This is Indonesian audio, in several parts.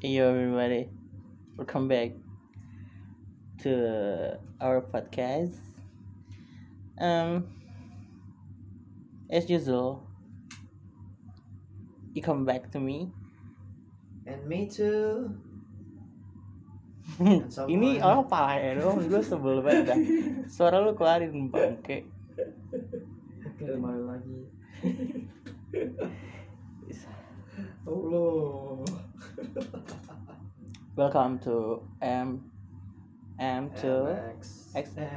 Hey everybody, welcome back to our podcast. Um, as usual, you come back to me. And me too. Ini orang parah ya dong, gue sebel banget dah. Suara lu keluarin bangke. Oke, malu lagi. Allah. Welcome to M M to. X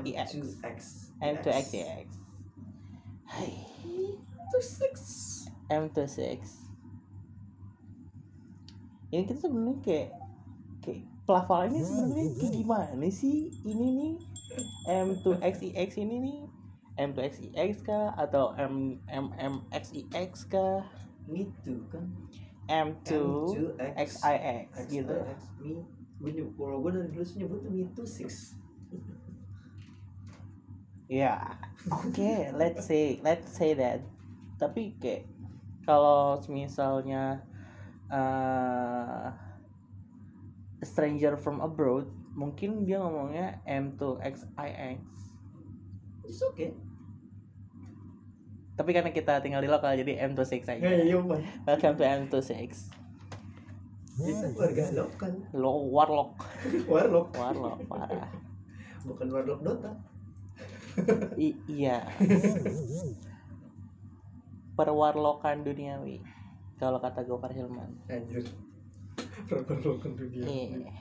E X. M2X. M to X E X. Hai, To six. M to six. Ini kita sebenarnya kayak kayak pelafalannya sebenarnya kayak gimana sih ini nih M to X E X ini nih M to X E X kah atau M M M X E X kah too kan. M to M2X. X I X gitu. XIX. Gue nyebut, kalau gue dari dulu six. Ya, oke, let's say let's say that. Tapi kayak kalau misalnya uh, a stranger from abroad, mungkin dia ngomongnya M to X I X. It's okay. Tapi karena kita tinggal di lokal jadi M to 6 aja. Hey, yo man. Welcome to M to 6. Kita warga lokal. Lo warlock, Warlock. warlock parah. Bukan warlock Dota. I- iya. Perwarlokan duniawi. Kalau kata Gofar Hilman. Anjir. Warlock dunia. Yeah.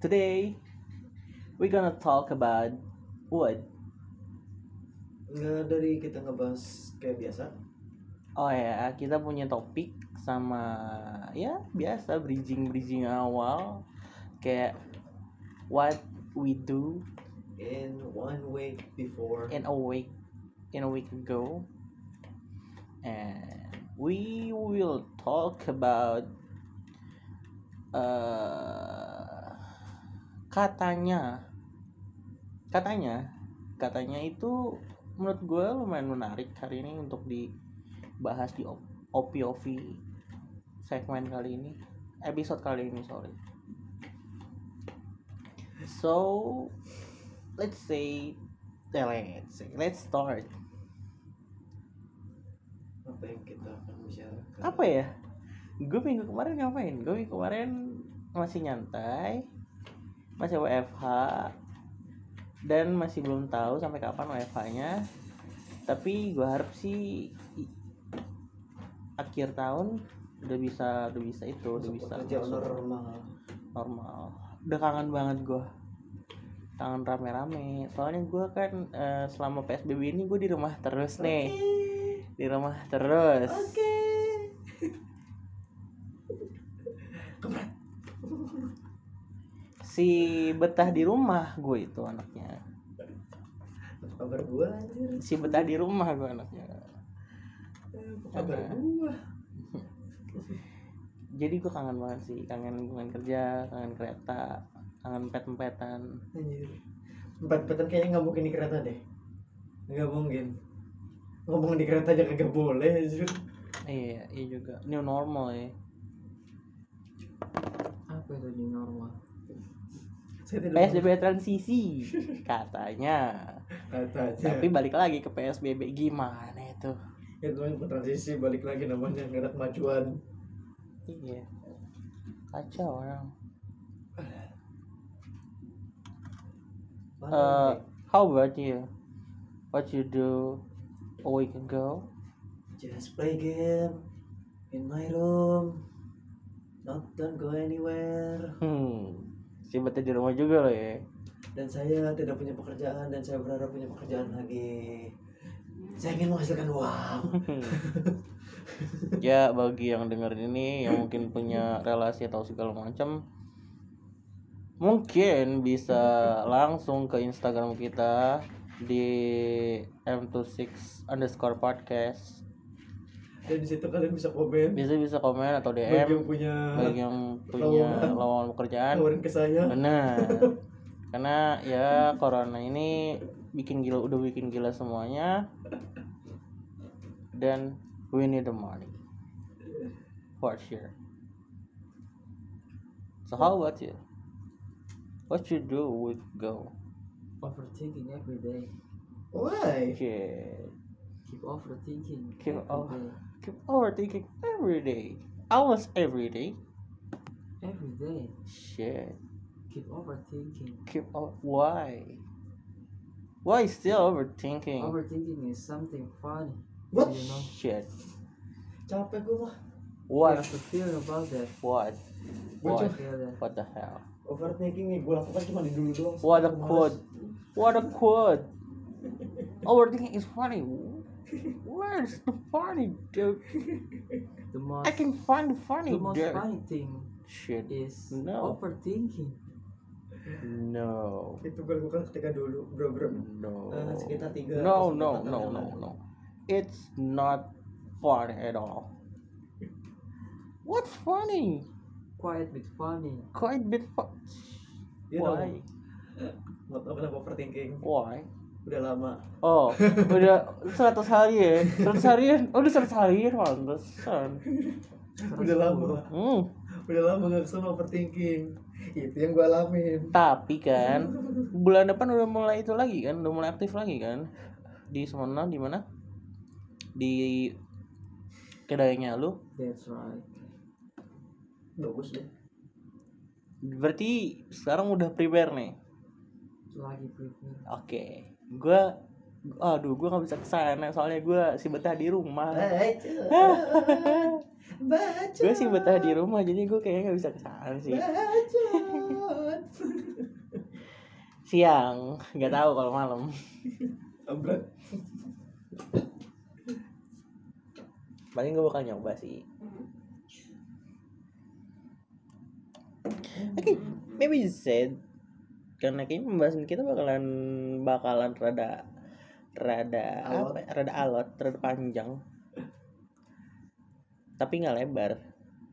Today we're gonna talk about what? Nggak dari kita ngebahas kayak biasa. Oh ya, kita punya topik sama ya biasa bridging bridging awal kayak what we do In one week before. in a week in a week ago and we will talk about uh, katanya katanya katanya itu menurut gue lumayan menarik hari ini untuk dibahas di op- OPOV segmen kali ini episode kali ini sorry. So let's say eh, let's say let's start. Apa yang kita akan bicarakan? apa ya? Gue minggu kemarin ngapain? Gue minggu kemarin masih nyantai masih WFH dan masih belum tahu sampai kapan WFH nya tapi gue harap sih akhir tahun udah bisa udah bisa itu udah bisa masuk normal. normal. Udah kangen banget gue kangen rame-rame. Soalnya gue kan eh, selama PSBB ini gue di rumah terus nih. Di rumah terus. Oke. Si betah di rumah gue itu anaknya kabar gua anjir? si betah di rumah gue anaknya Apa kabar gua? jadi gue kangen banget sih kangen lingkungan kerja kangen kereta kangen pet-petan Anjir. Empat-empatan kayaknya nggak mungkin di kereta deh. Nggak mungkin. Ngomong di kereta aja kagak boleh anjir. iya iya juga new normal ya Apa itu new normal? PSBB transisi katanya. Katanya. tapi balik lagi ke PSBB gimana itu? Itu yang transisi balik lagi namanya nggak ada kemajuan. iya. Kacau orang. Uh, how about you? What you do a week ago? Just play game in my room. Not don't go anywhere. hmm si betah di rumah juga loh ya Dan saya tidak punya pekerjaan dan saya berharap punya pekerjaan lagi. Saya ingin menghasilkan uang. ya bagi yang dengerin ini yang mungkin punya relasi atau segala macam mungkin bisa langsung ke Instagram kita di m26 underscore podcast Dan di situ kalian bisa komen. bisa bisa komen atau Bagi yang DM punya bagi yang punya lowongan. pekerjaan tawarin ke saya. benar karena ya corona ini bikin gila udah bikin gila semuanya dan we need the money for sure So how about you? What you do with go? Overthinking every day. Why? Shit. Keep overthinking Keep every o- day. Keep overthinking every day. Almost every day. Every day. Shit. Keep overthinking. Keep o- why? Why still overthinking? Overthinking is something funny. What? You know. Shit. Capek gue mah. You What? have to feel about that. What? What What? you- Feel that. What the hell? Overthinking nih gue lakukan cuma di dulu doang. What a Sekarang quote. What a quote. Overthinking is funny. Where's the funny, dude? The most I can find the funny the most there. funny thing Shit. is No. overthinking. No. Itu gue lakukan ketika dulu bro bro. No. Eh, sekitar tiga No, atau no, empat tahun no, yang no, lalu. no. It's not funny at all. What's funny? Quiet but funny. Quite a bit fun. You know. Why? Mau tau kenapa overthinking? Why? Udah lama. Oh, udah 100 hari ya? 100 harian? Oh, udah 100 harian, pantesan. Udah lama. Hmm. Udah lama gak ke sana overthinking. Itu yang gue alamin. Tapi kan bulan depan udah mulai itu lagi kan, udah mulai aktif lagi kan. Di sana di mana? Di kedainya lu. That's right. Bagus deh. Berarti sekarang udah prepare nih. Lagi prepare. Oke. Gua aduh gua nggak bisa ke sana soalnya gua si betah di rumah. Gue sih betah di rumah jadi gue kayaknya nggak bisa ke sana sih. Siang, nggak tahu kalau malam. Paling gue bakal nyoba sih. Oke, maybe you said karena kayaknya pembahasan kita bakalan bakalan rada rada Alot. apa ya, rada alot rada panjang tapi nggak lebar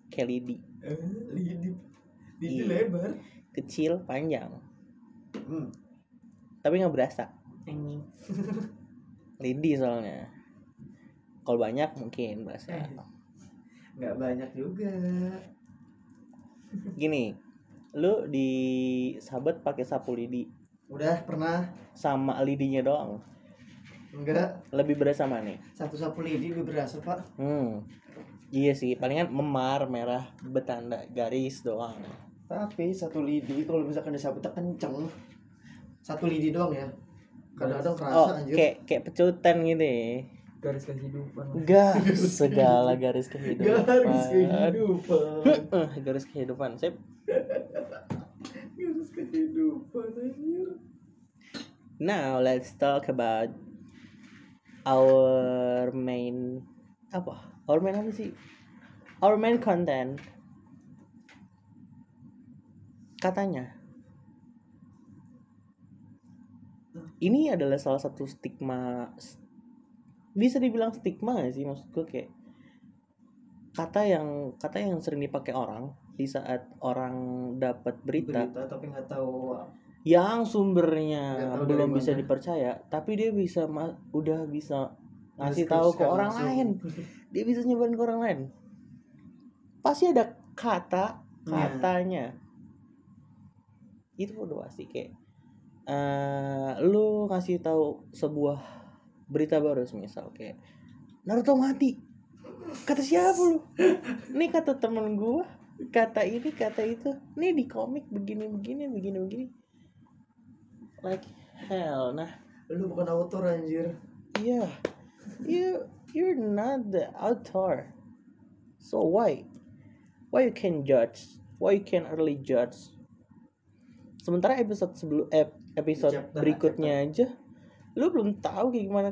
kayak lidi Eh, Lidi. Lidi Iya. lebar. kecil panjang Hmm. tapi nggak berasa Anjing. lidi soalnya kalau banyak mungkin berasa Eh. Nggak banyak juga. gini lu di sabet pakai sapu lidi. Udah pernah. Sama lidinya doang. Enggak. Lebih berasa mana? Satu sapu lidi lebih berasa pak. Hmm. Iya sih palingan memar merah bertanda garis doang. Tapi satu lidi kalau misalkan disapu tak kenceng. Satu lidi doang ya. Kadang-kadang kerasa oh anjir. kayak kayak pecutan gitu ya. Garis kehidupan. gas segala garis kehidupan. Garis kehidupan. Eh, garis kehidupan. Sip garis kehidupan anjir. Now let's talk about our main apa? Our main apa sih? Our main content. Katanya. Ini adalah salah satu stigma bisa dibilang stigma gak sih? Maksud gue kayak kata yang kata yang sering dipakai orang di saat orang dapat berita, berita tapi nggak tahu yang sumbernya tahu belum bisa dipercaya tapi dia bisa udah bisa ngasih tahu ke orang langsung. lain. Dia bisa nyebarin ke orang lain. Pasti ada kata Iya. katanya. Itu udah pasti kayak eh lu ngasih tahu sebuah berita baru misal kayak Naruto mati. Kata siapa lu? Ini kata temen gua kata ini kata itu. Nih di komik begini begini begini begini like hell nah. Lu bukan autor anjir. Yeah you you're not the author. So why? Why you can judge? Why you can early judge? Sementara episode sebelum ep- episode Chapter, berikutnya aja lu belum tahu kayak gimana.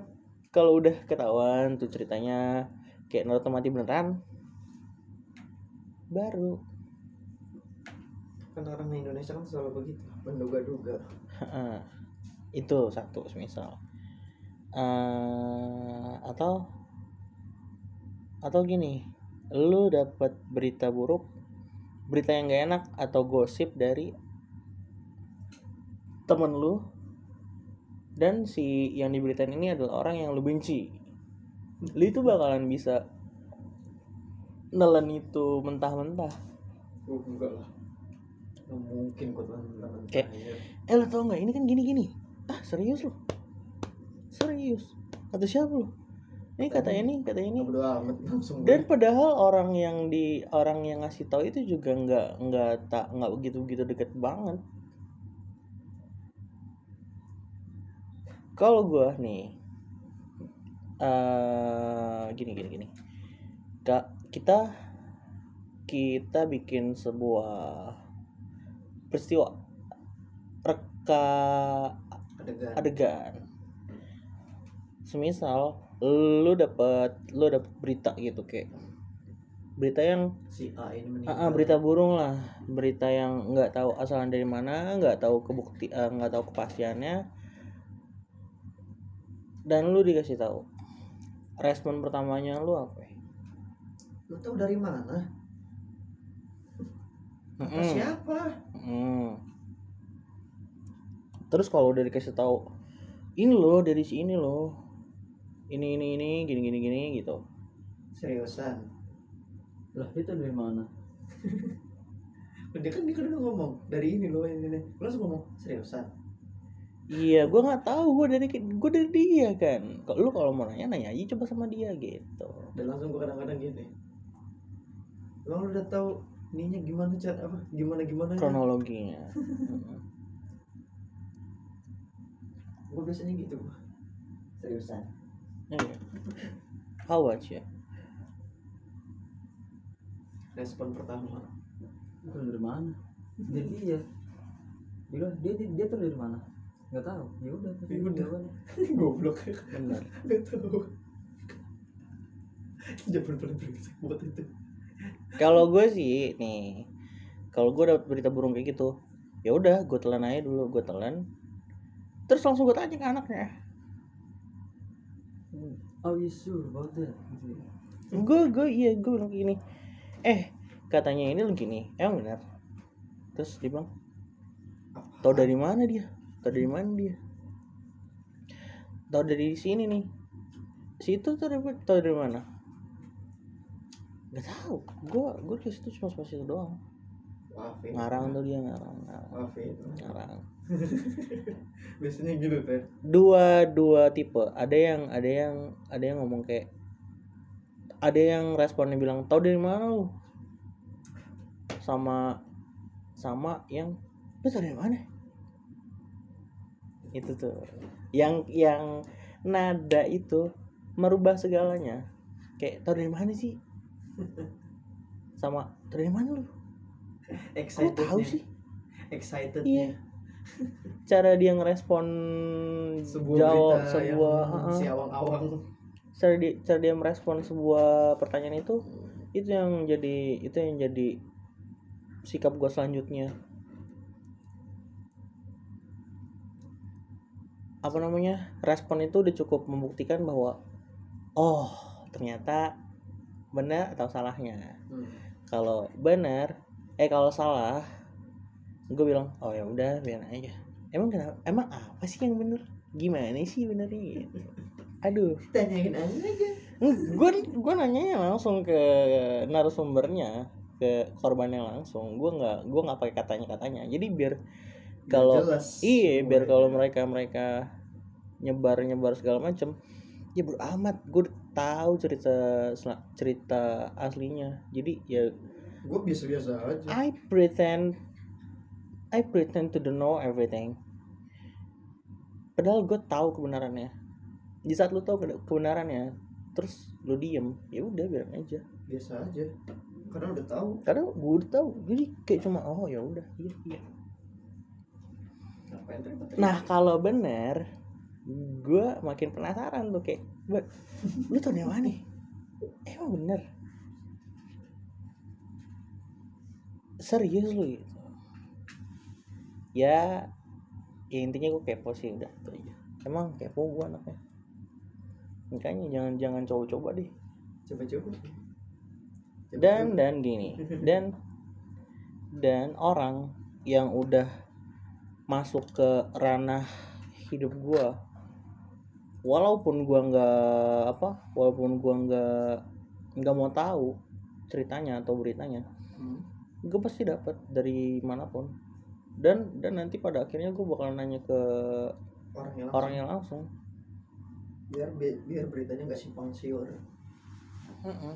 Kalau udah ketahuan tuh ceritanya kayak Naruto mati beneran baru. Kan orang Indonesia kan selalu begitu menduga-duga. Itu satu misal Eh, atau atau gini lu dapat berita buruk berita yang gak enak atau gosip dari temen lu dan si yang diberitain ini adalah orang yang lu benci. Lu itu bakalan bisa nelen itu mentah-mentah. Oh, enggak lah. Nggak mungkin kok teman-teman Kayak- eh lo tau nggak? Ini kan gini gini ah serius lo serius? Kata siapa lo ini kata ini. kata ini. Bodo amat langsung dan gue. padahal orang yang di orang yang ngasih tahu itu juga nggak nggak tak nggak begitu begitu deket banget. Kalau gua nih eh gini gini gini. Kak kita kita bikin sebuah peristiwa reka adegan. adegan. Semisal lu dapet lu dapet berita gitu kayak berita yang si A ini meninggal. Berita burung lah. Berita yang nggak tahu asalnya dari mana nggak tahu kebukti eh, nggak tahu kepastiannya. Dan lu dikasih tahu. Respon pertamanya lu apa? Lu tahu dari mana Mm-mm. siapa Mm. terus kalau udah dikasih tahu ini loh dari si ini loh ini ini ini gini gini gini gitu seriusan Lah itu dari mana? dia kan dia kan udah ngomong dari ini loh ini nih lu langsung ngomong seriusan Iya, gua nggak tahu. Gua dari gua dari dia kan. Kalau lu kalau mau nanya nanya aja coba sama dia gitu. dan langsung gua kadang-kadang gini emang lu udah tahu ininya gimana cara apa gimana gimana Kronologinya. Gue biasanya gitu seriusan Iya. How about you? respon pertama Itu dari mana? Dari dia. Dia dia dia, dia tuh dari mana? Nggak tahu. Ya udah. Ya udah. goblok Benar. nggak tahu jangan paling brengsek buat itu Kalau gue sih nih, kalau gue dapet berita burung kayak gitu, ya udah gue telan aja dulu, gue telan. Terus langsung gue tanya ke anaknya. Are you sure about that? Gue gue iya gue bilang gini. Eh katanya ini lu gini, emang benar? Terus dia bilang, tahu dari mana dia? Tahu dari mana dia? Tahu dari sini nih. Situ tuh dari tahu dari mana? Gak tahu. Gue gue ke situ cuma pas itu doang. maafin Ngarang tuh dia ngarang, ngarang, maafin ngarang. biasanya gitu teh Dua dua tipe. Ada yang ada yang ada yang ngomong kayak ada yang responnya bilang tahu dari mana lu? Sama sama yang lu tahu dari mana? Itu tuh. Yang yang nada itu merubah segalanya. Kayak tahu dari mana sih? Sama dari mana lu? Kok excited tahu sih? excited Iya. Cara dia ngerespon sebuah jawab sebuah heeh. si awang-awang cara dia cara dia merespon sebuah pertanyaan itu itu yang jadi itu yang jadi sikap gue selanjutnya apa namanya respon itu udah cukup membuktikan bahwa oh ternyata benar atau salahnya. Hmm. kalau benar eh kalau salah gue bilang oh ya udah biar aja. Emang kenapa? Emang apa sih yang bener gimana sih benernya gitu aduh. Tanyain aja gue gue nanya langsung ke narasumbernya ke korbannya langsung. Gue nggak gue nggak pakai katanya katanya jadi biar kalau iya biar kalau mereka mereka nyebar nyebar segala macam ya bro amat. Gue tahu cerita cerita aslinya. Jadi ya gue biasa-biasa aja. I pretend I pretend to know everything. Padahal gue tahu kebenarannya. Di saat lu tahu kebe- kebenarannya terus lu diem ya udah biarin aja. Biasa aja. Karena udah tahu. Karena gue udah tahu. Jadi kayak cuma oh ya udah iya iya. Nah kalau bener gue makin penasaran tuh kayak "Bang, lu tau dari mana nih? Emang bener. Serius lu gitu. Ya ya intinya gue kepo sih udah itu aja. Emang kepo gue anaknya. Makanya jangan jangan coba-coba deh. Coba-coba. Dan dan gini. Dan dan orang yang udah masuk ke ranah hidup gua walaupun gua nggak apa walaupun gua nggak nggak mau tahu ceritanya atau beritanya Hmm. gue pasti dapat dari mana pun. Dan dan nanti pada akhirnya gue bakal nanya ke orang yang orang yang langsung. Biar bi- biar beritanya nggak simpang siur. Mm-mm.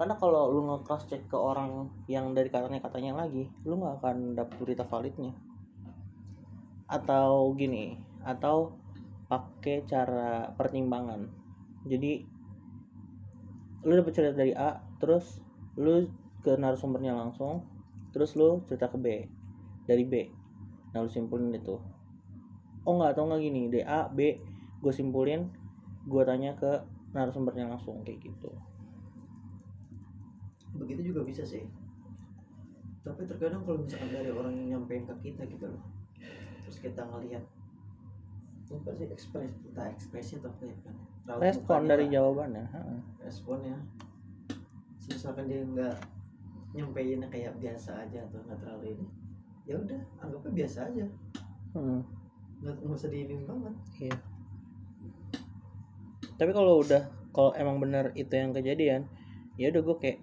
karena kalau lu nge cross check ke orang yang dari katanya katanya lagi lu nggak akan dapet berita validnya. Atau gini atau pakai cara pertimbangan. Jadi lu dapet cerita dari A terus lu ke narasumbernya langsung terus lu cerita ke B dari B. Nah lu simpulin itu. Oh nggak atau nggak gini dari A B gue simpulin gue tanya ke narasumbernya langsung kayak gitu. Begitu juga bisa sih. Tapi terkadang kalau misalkan dari orang yang nyampein ke kita gitu loh terus kita ngelihat itu pasti ekspres kita ekspresi atau apa ya kan. Respon dari lah, jawabannya responnya misalkan dia nggak nyampeinnya kayak biasa aja atau nggak terlalu ini ya udah anggapnya biasa aja. Hmm, nggak nggak usah diinin banget. Iya. Tapi kalau udah kalau emang benar itu yang kejadian ya udah gue kayak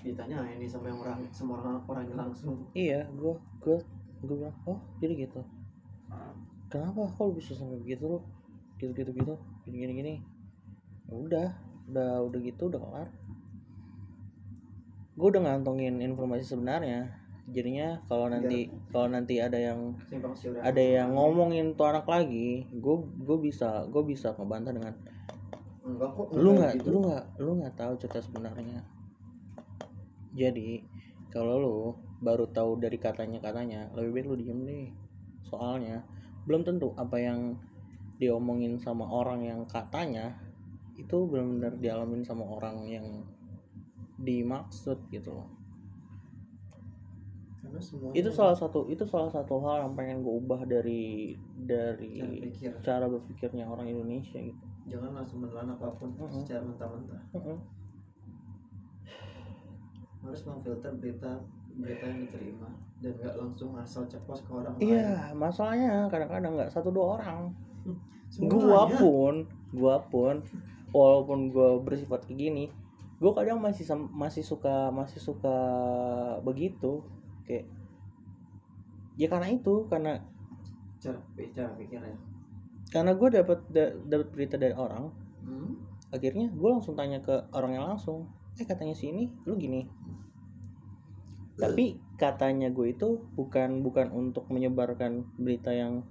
ditanya ini sama yang orang sama orang orangnya langsung. Iya gue gue gue bilang oh jadi gitu kenapa kok lu bisa sampai begitu lu gitu gitu gitu. Gini gini gini. Ya udah udah udah gitu udah kelar. Gue udah ngantongin informasi sebenarnya. Jadinya kalau nanti kalau nanti ada yang ada yang ngomongin tuh anak lagi gue gue bisa gue bisa ngebantah dengan enggak kok lu nggak gitu. lu nggak lu nggak tahu cerita sebenarnya. Jadi kalau lu baru tahu dari katanya katanya lebih baik lu diem deh soalnya belum tentu apa yang diomongin sama orang yang katanya itu benar-benar dialamin sama orang yang dimaksud gitu loh. Karena semuanya itu salah satu itu salah satu hal yang pengen gue ubah dari cara dari pikir. cara berpikirnya orang Indonesia gitu. Jangan langsung menelan apa pun Mm-mm. secara mentah-mentah. Heeh. harus memfilter berita berita yang diterima dan nggak langsung asal ceplos ke orang lain Iya, masalahnya kadang-kadang nggak satu dua orang. Semuanya. Gua pun, gua pun, walaupun gua bersifat kayak gini, gua kadang masih masih suka masih suka begitu, kayak ya karena itu karena cara cara pikirnya karena gue dapat da- dapat berita dari orang, hmm? akhirnya gue langsung tanya ke orangnya langsung, eh katanya si ini, lu gini. Tapi katanya gue itu bukan bukan untuk menyebarkan berita yang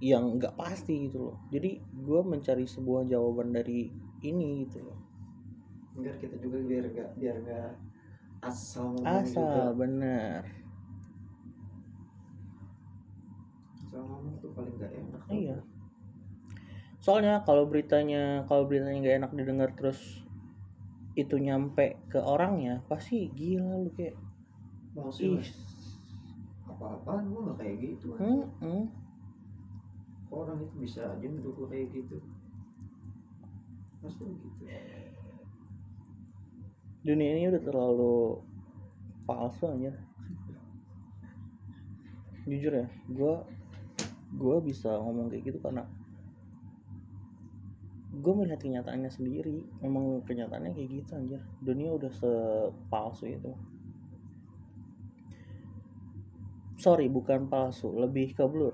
yang nggak pasti gitu loh. Jadi gue mencari sebuah jawaban dari ini gitu loh. biar kita juga biar nggak biar nggak asal ngomong juga Asal bener. asal ngomong tuh paling nggak enak Iya. Soalnya kalau beritanya kalau beritanya nggak enak didengar terus itu nyampe ke orangnya pasti gila lu kayak apa-apaan? Gua nggak kayak gitu kan hmm, hmm. orang itu bisa aja gua kayak gitu? Pasti gitu. Dunia ini udah terlalu palsu aja jujur ya gue gue bisa ngomong kayak gitu karena gue melihat kenyataannya sendiri. Memang kenyataannya kayak gitu anjir. Dunia udah sepalsu itu sorry bukan palsu lebih ke blur.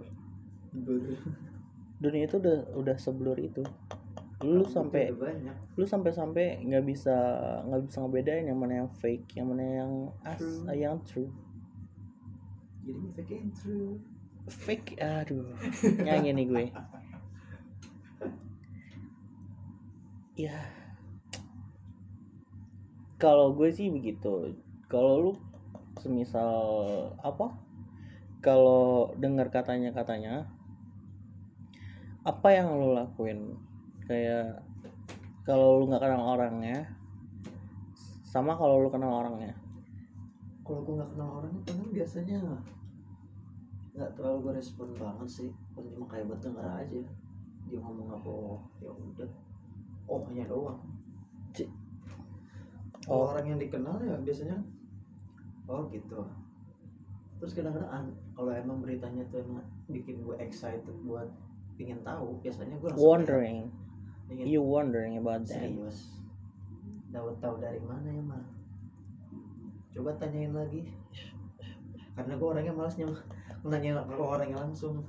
Dunia itu udah udah seblur itu. Lu sampai lu sampai-sampai nggak bisa nggak bisa ngebedain yang mana yang fake yang mana yang as True. yang true. Jadi fake and true. Fake aduh. Nyanyi nih gue. Ya. Kalau gue sih begitu. Kalau lu semisal apa kalau dengar katanya katanya apa yang lu lakuin? Kayak kalau lu nggak kenal orangnya sama kalau lu kenal orangnya? Kalau gue nggak kenal orangnya paling biasanya nggak terlalu gue respon banget sih. Paling cuma kayak buat denger aja. Dia ngomong apa oh ya udah. Oh hanya doang. Ci- kalau Oh. orang yang dikenal ya biasanya oh gitu. Terus kadang-kadang an- kalau emang beritanya tuh emang bikin gue excited buat pingin tahu biasanya gue langsung wondering. you wondering about that. Serius. Dapat tahu dari mana ya mah coba tanyain lagi. Karena gue orangnya malas nyam nanya ke orangnya langsung.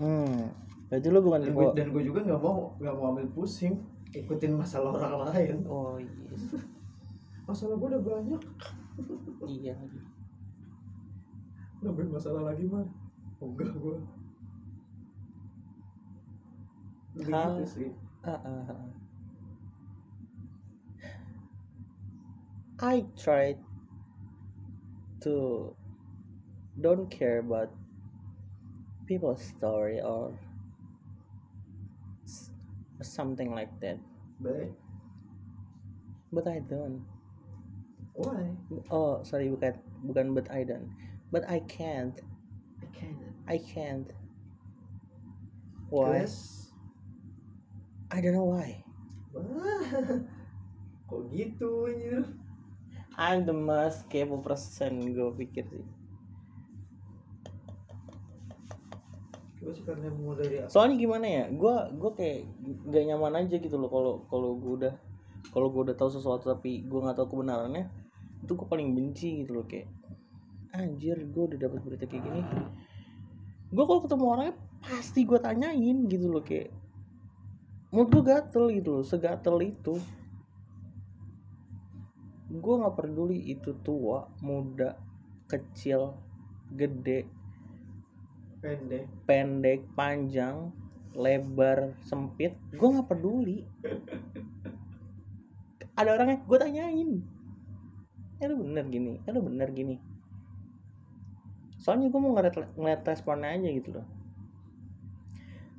Hmm berarti lu bukan dan gue dan gue juga nggak mau nggak mau ambil pusing ikutin masalah orang lain. Oh yes. Masalah gue udah banyak. Iya nambahin masalah lagi mah enggak gue gitu sih. Ah, ah, ah. I tried to don't care about people's story or something like that, but but I don't. why? Oh, sorry, bukan bukan but I don't. But I can't. I can't I can't. Why? Cause- I don't know why. Wah, kok gitu anjir I'm the most kepo person gue pikir sih. gue sih karena mau dari soalnya gimana ya gue gue kayak gak nyaman aja gitu loh kalau kalau gue udah kalau gue udah tahu sesuatu tapi gue nggak tahu kebenarannya itu gue paling benci gitu loh kayak anjir gue udah dapat berita kayak gini. Gue kalau ketemu orangnya pasti gue tanyain gitu loh kayak menurut gue gatel gitu loh segatel itu. Gue nggak peduli itu tua muda kecil gede pendek. pendek panjang lebar sempit gue nggak peduli. Ada orangnya gue tanyain. Eh lu bener gini eh lu bener gini soalnya gue mau ngeliat, ngeliat responnya aja gitu loh.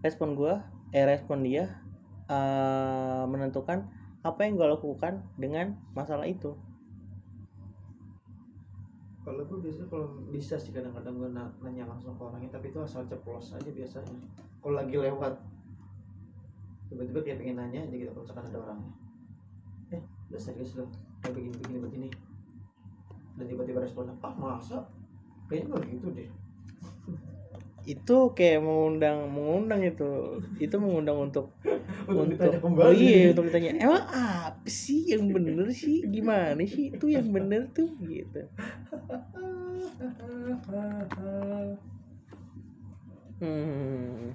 Respon gue eh respon dia eh, menentukan apa yang gue lakukan dengan masalah itu. Kalau gue biasanya kalau bisa sih kadang-kadang gue na- nanya langsung ke orangnya tapi itu asal ceplos aja biasanya. Kalau lagi lewat tiba-tiba kayak pengen nanya aja gitu kalau ada orangnya. Eh udah serius loh kayak begini begini begini dan tiba-tiba responnya ah masa kayaknya gitu deh. Itu kayak mengundang mengundang itu. Itu mengundang untuk Untuk untuk ditanya kembali. oh iya untuk ditanya emang apa sih yang bener sih? Gimana sih? Itu yang bener tuh gitu. Hmm.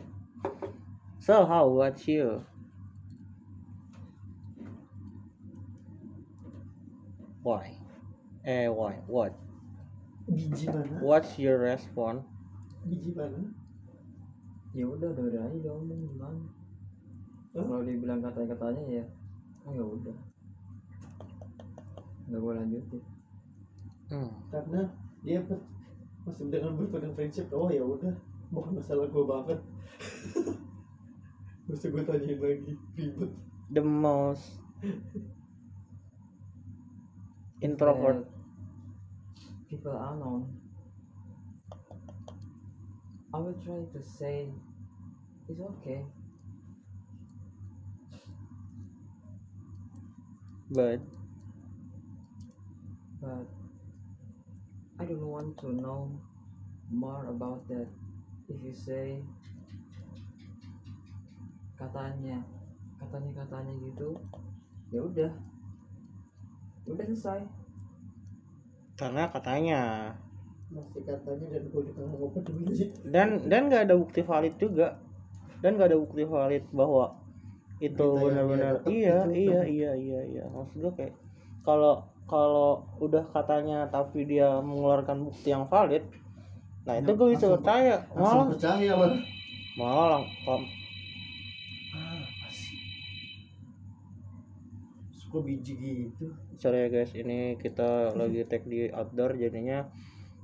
so how about you? Why? Eh why? What biji mana what's your response? Biji mana ya udah dengerin aja dia ngomong gimana Hah? kalau dia bilang kata-katanya ya oh ya udah. Nggak gue lanjutin hmm. karena dia masih dengan berpegang prinsip oh ya udah bukan masalah gue banget. Mesti gue tanyain lagi ribet. The most introvert. That people unknown. I will try to say it's okay. But but I don't want to know more about that. If you say katanya katanya katanya gitu ya udah. Udah selesai karena katanya. Masih katanya dan gue dan dan nggak ada bukti valid juga. Dan nggak ada bukti valid bahwa itu benar-benar iya iya iya iya iya. Maksud gue kayak kalau kalau udah katanya tapi dia mengeluarkan bukti yang valid nah itu Ya, gue bisa percaya. malah percaya lah malah lang- kalau- ah apa sih suka biji gitu sorry ya guys ini kita lagi tag di outdoor jadinya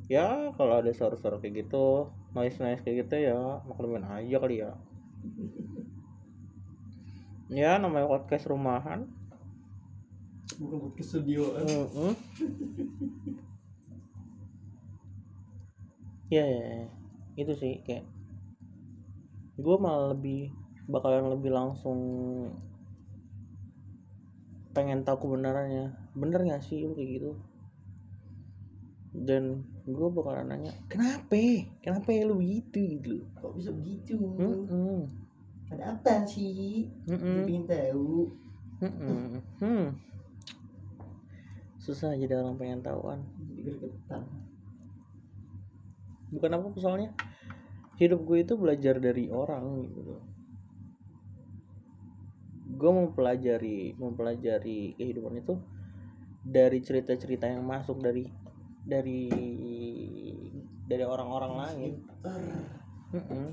ya kalau ada suara-suara kayak gitu noise noise kayak gitu ya maklumin aja kali ya ya namanya podcast rumahan bukan buat kesediaan Mm-mm. ya, ya, ya. itu sih kayak gue malah lebih bakalan lebih langsung pengen tahu kebenarannya. Bener gak sih lu kayak gitu? Dan gue bakalan nanya kenapa? Kenapa lu begitu? Gitu. Loh kok bisa begitu? Mm-mm. ada apa sih? Mm-mm. Gue pengen tahu. Mm-mm. Hmm. susah jadi orang pengen tahuan. Bukan apa soalnya hidup gue itu belajar dari orang gitu loh gue mempelajari mempelajari kehidupan itu dari cerita-cerita yang masuk dari dari dari orang-orang lain. Mm-mm.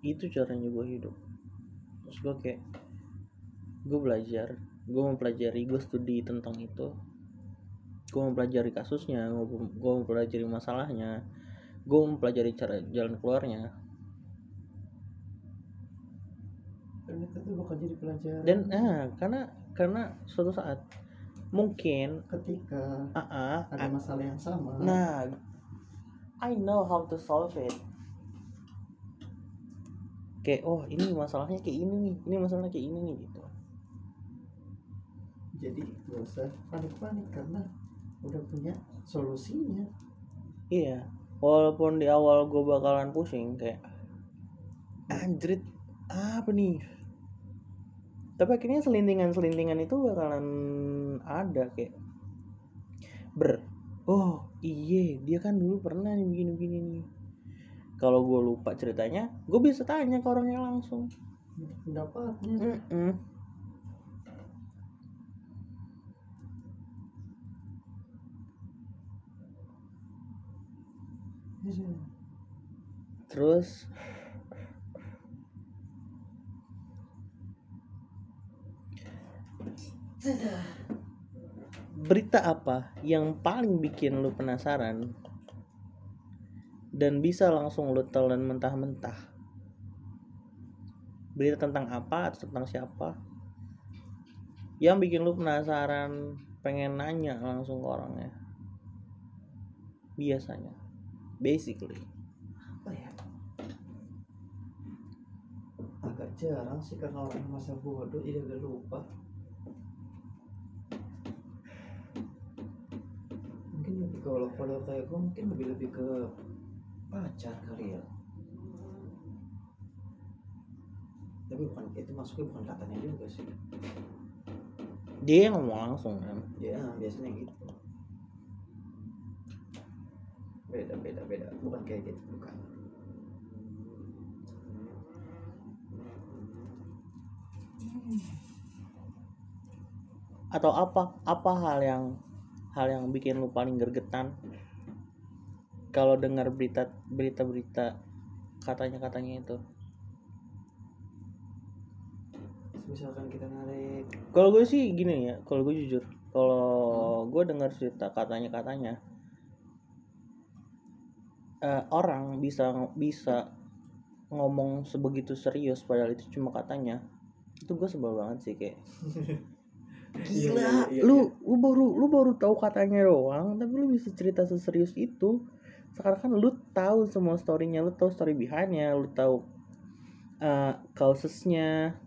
itu caranya gue hidup. Terus gue kayak gue belajar gue mempelajari gue studi tentang itu. Gue mempelajari kasusnya gue mempelajari masalahnya. Gue mempelajari cara jalan keluarnya dan itu tuh bakal jadi pelajaran. Dan ah karena karena suatu saat mungkin ketika ah ah, ada masalah yang sama. Nah I know how to solve it. Kayak oh ini masalahnya kayak ini nih ini masalahnya kayak ini nih gitu. Jadi gak usah panik-panik karena udah punya solusinya. Iya walaupun di awal gue bakalan pusing kayak anjrit apa nih tapi akhirnya selintingan-selintingan itu bakalan ada kayak ber oh iya dia kan dulu pernah nih begini-begini nih kalau gue lupa ceritanya gue bisa tanya ke orangnya langsung pendapatnya Mm-mm. Iya. terus berita apa yang paling bikin lu penasaran? Dan bisa langsung lu telan mentah-mentah. Berita tentang apa atau tentang siapa? Yang bikin lu penasaran pengen nanya langsung ke orangnya. Biasanya. Basically. Apa ya? Agak jarang sih karena orang masa bodoh agak lupa mungkin lebih kalau kalau kayak gue mungkin lebih lebih ke pacar kali ya. Tapi bukan itu masuknya bukan katanya juga sih. Dia yang ngomong langsung kan? Ya biasanya gitu. Beda beda beda. Bukan kayak gitu bukan. Atau apa apa hal yang hal yang bikin lu paling gergetan? Kalau dengar berita berita berita katanya katanya itu. Misalkan kita narik. Kalau gue sih gini ya kalau gue jujur kalau gue dengar cerita katanya katanya eh, orang bisa bisa ngomong sebegitu serius padahal itu cuma katanya itu gue sebel banget sih kayak gila iya, iya, lu lu baru lu baru tahu katanya doang tapi lu bisa cerita seserius itu. Sekarang kan lu tahu semua storynya lu tahu story behindnya lu tahu uh, causesnya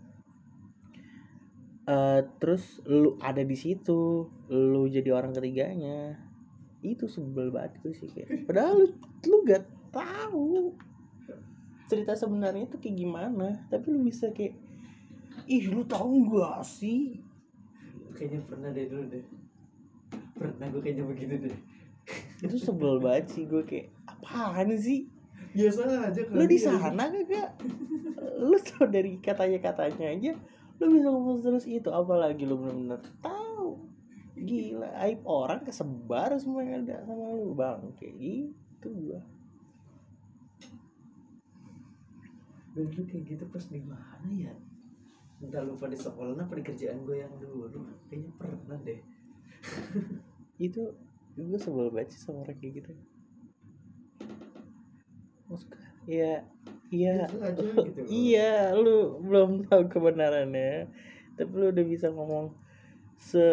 Eh, terus lu ada di situ lu jadi orang ketiganya. Itu sebel banget gue sih kayak. Padahal lu lu gak tahu cerita sebenarnya itu kayak gimana tapi lu bisa kayak ih lu tahu gak sih kayaknya pernah deh dulu deh. Pernah gue kayaknya begitu deh. Itu sebel banget sih gue kayak apaan sih? Biasa aja lu di kali sana kagak lu tau dari katanya katanya aja lu bisa ngomong terus itu apalagi lu bener-bener tahu gila aib orang kesebar semua yang ada sama lu bang. Kayak gitu gua. Dan dulu kayak gitu pas di mana ya entah lupa di sekolah apa di kerjaan gue yang dulu? Kayaknya pernah deh. Itu gue sebel banget sih sama orang kayak gitu. Maksudnya, ya iya. Aja gitu iya lu belum tahu kebenarannya. Tapi lu udah bisa ngomong se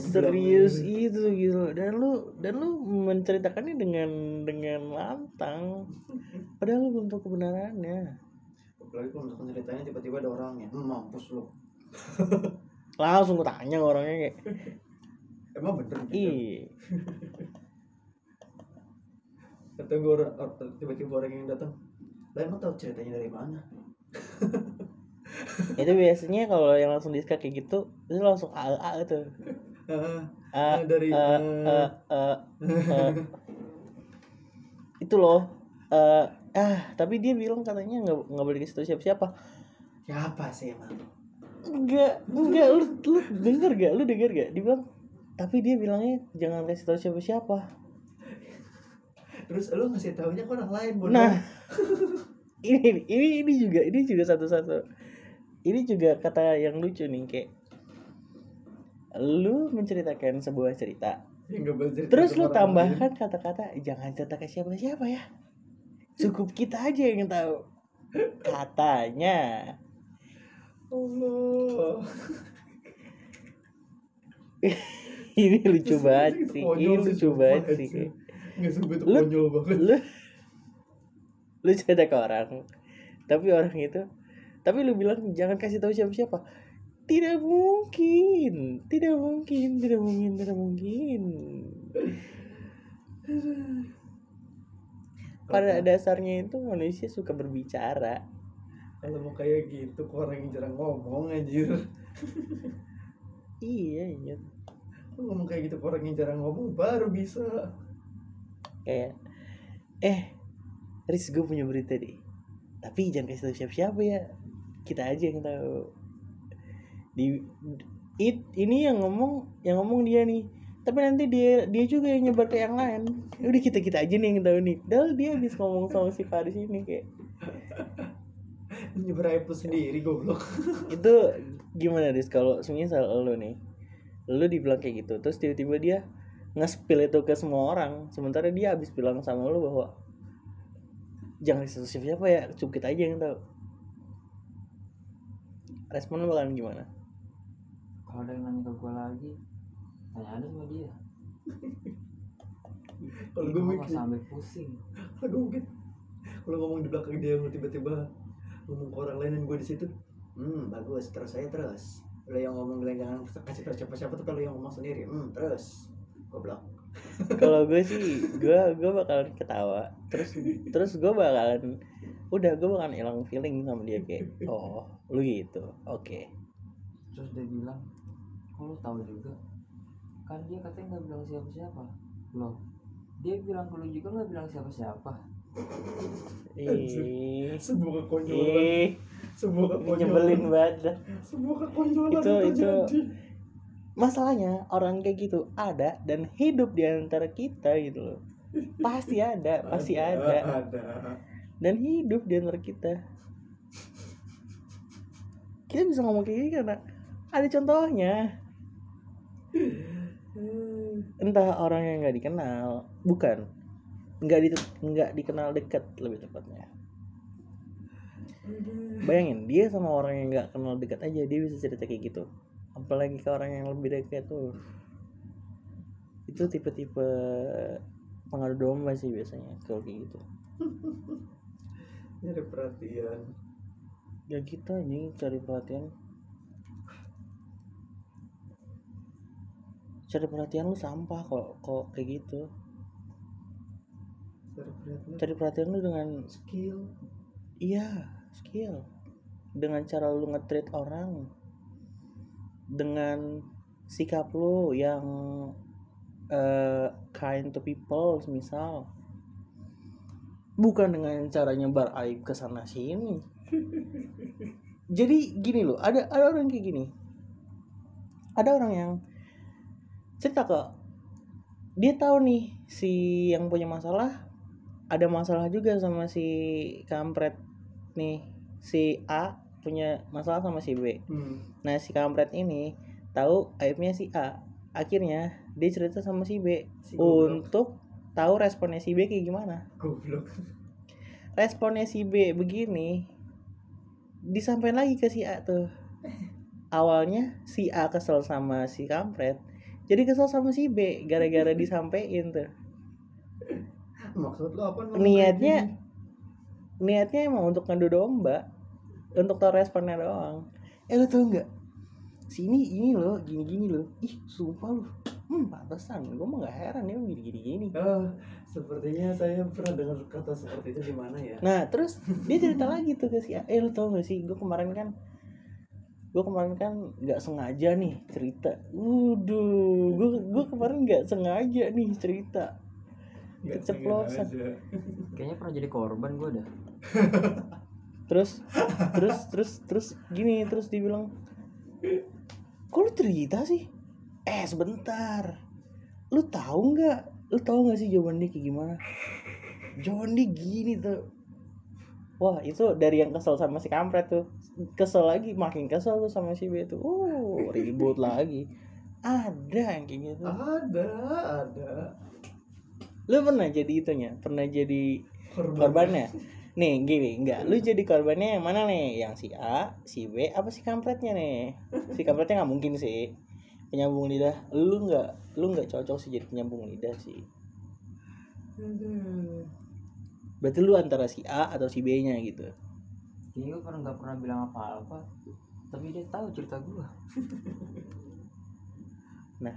serius itu gitu. Dan lu dan lu menceritakannya dengan dengan lantang. Padahal lu belum tahu kebenarannya apalagi kalau misalkan ceritanya tiba-tiba ada orangnya hmm, mampus lu. Langsung gue tanya orangnya kayak. Emang bener gitu? Ih atau gue orang or- tiba-tiba orang yang datang lah emang tahu ceritanya dari mana? Itu biasanya kalau yang langsung diska kayak gitu itu langsung a a Ah, a, dari, a, eh. a, a, a. itu loh eh ah tapi dia bilang katanya nggak nggak boleh dikasih tahu siapa siapa siapa sih emang? Enggak enggak lu lu denger gak lu denger gak dia bilang tapi dia bilangnya jangan kasih tahu siapa siapa terus lu ngasih taunya ke orang lain bodoh. Nah ini ini ini juga ini juga satu satu ini juga kata yang lucu nih kayak lu menceritakan sebuah cerita. Ya, nggak cerita terus lu tambahkan kata-kata jangan cerita ke siapa siapa ya cukup kita aja yang tahu. Katanya. Allah. Ini lucu banget sih. ini lucu banget sih. Nggak itu Lu- konyol banget. lu lu cerita ke orang tapi orang itu tapi lu bilang jangan kasih tahu siapa siapa tidak mungkin tidak mungkin tidak mungkin tidak mungkin pada dasarnya itu manusia suka berbicara. Kalau mau kayak gitu orang yang jarang ngomong anjir? Iya iya lu ngomong kayak gitu orang yang jarang ngomong baru bisa. Kayak eh Riz gue punya berita deh tapi jangan kasih tahu siapa siapa ya. Kita aja yang tahu di it ini yang ngomong yang ngomong dia nih tapi nanti dia dia juga yang nyebar ke yang lain. Udah kita kita aja nih yang tahu nih. Dal dia habis ngomong sama si Faris ini kayak. Nyebar aib sendiri goblok. Itu gimana Riz kalau semisal lo nih. Lo dibilang kayak gitu terus tiba-tiba dia nge-spill itu ke semua orang. Sementara dia habis bilang sama lo bahwa jangan siapa siapa ya cukup kita aja yang tahu. Respon lo bakalan gimana? Kalau ada yang nanya ke gue lagi tanya aja sama dia. Kalau gue mikir sambil pusing. Kalau gue mungkin kalau ngomong di belakang dia lu tiba-tiba ngomong ke orang lain dan gue di situ hmm bagus terus saya terus. Lo yang ngomong jangan kasih tau siapa-siapa tuh kalau yang ngomong sendiri hmm terus. Goblok. Kalau gue sih gue gue bakalan ketawa terus terus gue bakalan udah gue bakalan hilang feeling sama dia kayak oh lu gitu oke. Terus dia bilang kok lu tahu juga kan dia katanya nggak bilang siapa-siapa. Loh dia bilang ke lu juga nggak bilang siapa-siapa. Ih. Sebuah kekonyolan ih. Sebuah kekonyolan nyebelin banget sebuah kekonyolan Itu- itu- terjadi. masalahnya orang kayak gitu ada dan hidup di antara kita gitu loh. Pasti ada pasti ada. ada. Dan hidup di antara kita. Kita bisa ngomong kayak gini karena ada contohnya entah orang yang nggak dikenal bukan. Nggak di nggak dikenal dekat lebih tepatnya. Bayangin dia sama orang yang nggak kenal dekat aja dia bisa cerita kayak gitu. Apalagi ke orang yang lebih dekat tuh. Itu tipe-tipe pengadu domba sih biasanya kalau kayak gitu. Nyari perhatian. Ya kita nih cari perhatian cari perhatian lu sampah kok kok kayak gitu. Cari perhatian cari perhatian lu dengan skill. Iya skill. Dengan cara lu nge-treat orang. Dengan sikap lu yang eh, kind to people misal. Bukan dengan cara nyebar aib ke sana sini. Jadi gini loh ada ada orang kayak gini. Ada orang yang cerita ke dia tahu nih si yang punya masalah ada masalah juga sama si kampret nih. Si A punya masalah sama si B. Hmm. nah si kampret ini tahu aibnya si A. Akhirnya dia cerita sama si B. Si goblok. untuk tahu responnya si B kayak gimana. Goblok. Responnya si B begini disampaikan lagi ke si A tuh. Awalnya si A kesel sama si kampret jadi kesel sama si B gara-gara disampaikan tuh. Maksud lo apa niatnya niatnya emang untuk ngadu domba untuk tahu responnya doang. Eh lu tau nggak? Sini ini loh gini gini loh. Ih sumpah lu. Hmm pantesan. Gue mah gak heran ya gini gini gini? Ah, sepertinya saya pernah dengar kata seperti itu di mana ya? Nah terus dia cerita lagi tuh ke si A. Eh lu tau gak sih? Gue kemarin kan gue kemarin kan nggak sengaja nih cerita. Waduh, gue gue kemarin nggak sengaja nih cerita. Keceplosan. kayaknya pernah jadi korban gue dah. Terus terus terus terus gini terus dibilang kok lu cerita sih? Eh sebentar. Lu tahu nggak? Lu tahu nggak sih jawaban dia kayak gimana? Jawaban dia gini tuh. Wah itu dari yang kesel sama si kampret tuh kesel lagi makin kesel tuh sama si B tuh. Uh ribut lagi. Ada yang kayak gitu. Ada ada. Lu pernah jadi itunya? Pernah jadi korban. korbannya? Nih gini enggak. Lu jadi korbannya yang mana nih? Yang si A si B apa si kampretnya nih? Si kampretnya nggak mungkin sih. Penyambung lidah. Lu nggak lu nggak cocok sih jadi penyambung lidah sih. Berarti lu antara si A atau si B nya gitu kayaknya gue pernah nggak pernah bilang apa-apa. Tapi dia tahu cerita gue nah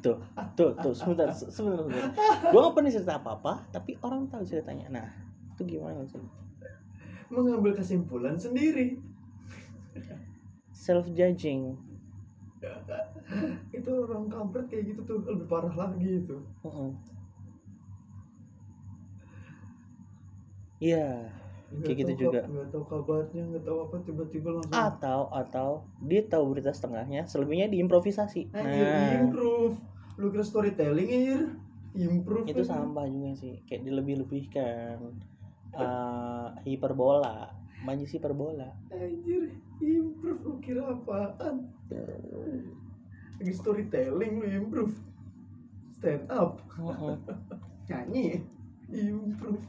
tuh tuh tuh sebentar se- sebentar sebentar. Gua nggak pernah cerita apa apa tapi orang tahu ceritanya. Nah itu gimana sih? Mengambil kesimpulan sendiri. Self judging itu orang kampret kayak gitu tuh lebih parah lagi itu. Iya Kayak gitu tahu juga. nggak tahu kabarnya nggak tahu apa tiba-tiba langsung atau atau dia tahu berita setengahnya selebihnya diimprovisasi. Anjir, nah. improve. Lu kira storytelling anjir improve itu kan? sampah juga sih. Kayak dilebih-lebihkan. Eh, hiperbola. Maju hiperbola. Anjir improve lu kira apaan? Lagi storytelling lu improve. Stand up. Heeh. nyanyi. Improve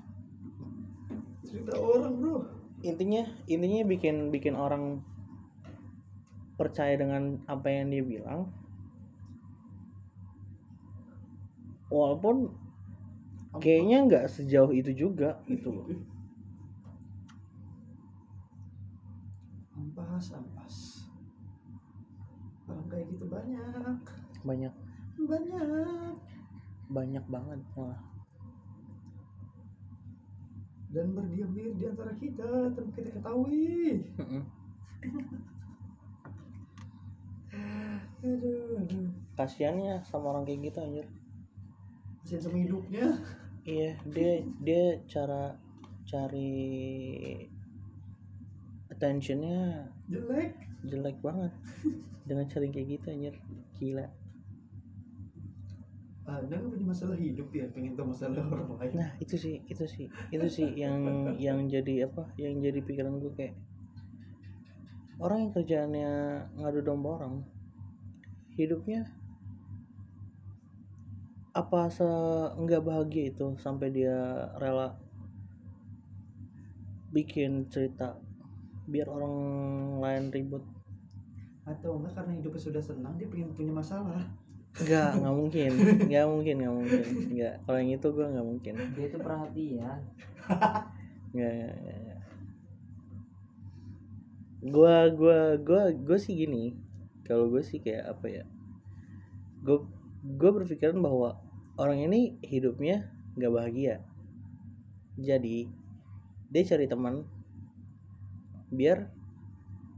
cerita orang bro. Intinya intinya bikin bikin orang percaya dengan apa yang dia bilang. Walaupun kayaknya nggak sejauh itu juga gitu loh. Ampas ampas orang kayak gitu banyak. Banyak. Banyak. Banyak banget malah dan berdiam diri di antara kita tanpa kita ketahui. Aduh aduh kasiannya sama orang kayak gitu anjir. kasihan sama hidupnya. Iya dia dia cara cari attentionnya jelek. jelek banget. Dengan cara kayak gitu anjir. Gila anda nggak punya masalah hidup ya pengen tahu masalah orang lain. Nah itu sih itu sih itu sih yang yang jadi apa yang jadi pikiran gue kayak orang yang kerjaannya ngadu domba orang hidupnya apa se nggak bahagia itu sampai dia rela bikin cerita biar orang lain ribut? Atau enggak karena hidupnya sudah senang dia pengen punya masalah nggak nggak mungkin. Nggak mungkin nggak mungkin. Nggak. Kalau yang itu gue nggak mungkin. Dia tuh perhatian. Nggak nggak nggak, nggak. gua gua gua gua sih gini. Kalau gue sih kayak apa ya? Gue gue berpikiran bahwa orang ini hidupnya nggak bahagia. Jadi dia cari teman biar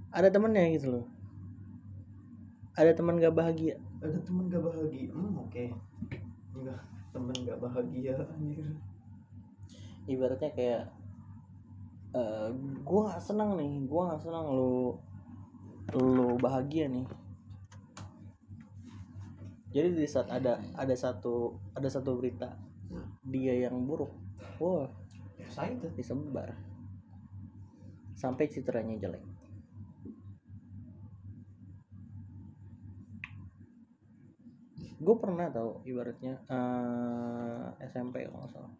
ada temannya gitu loh. Ada teman gak bahagia ada teman gak bahagia? Hmm oke. Enggak teman gak bahagia anjir. Ibaratnya kayak eh gue nggak senang nih gue nggak senang lu lu bahagia nih. Jadi di saat ada ada satu ada satu berita dia yang buruk wah excited. disebar. Sampai citranya jelek gue pernah tau ibaratnya eh, SMP kalau nggak salah.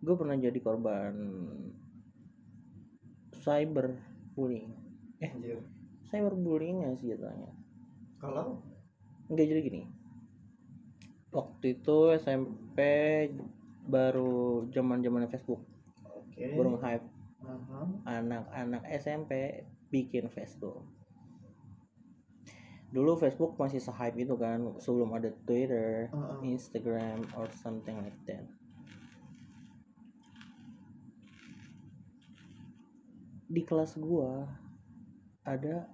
Gue pernah jadi korban cyber bullying eh anjir. cyber bullying ya sih jatuhnya kalau? Enggak jadi gini. Waktu itu SMP baru zaman zaman Facebook. Oke. Baru hype anak-anak SMP bikin Facebook dulu Facebook masih se-hype itu kan sebelum ada Twitter, Heeh. Instagram or something like that. Di kelas gua ada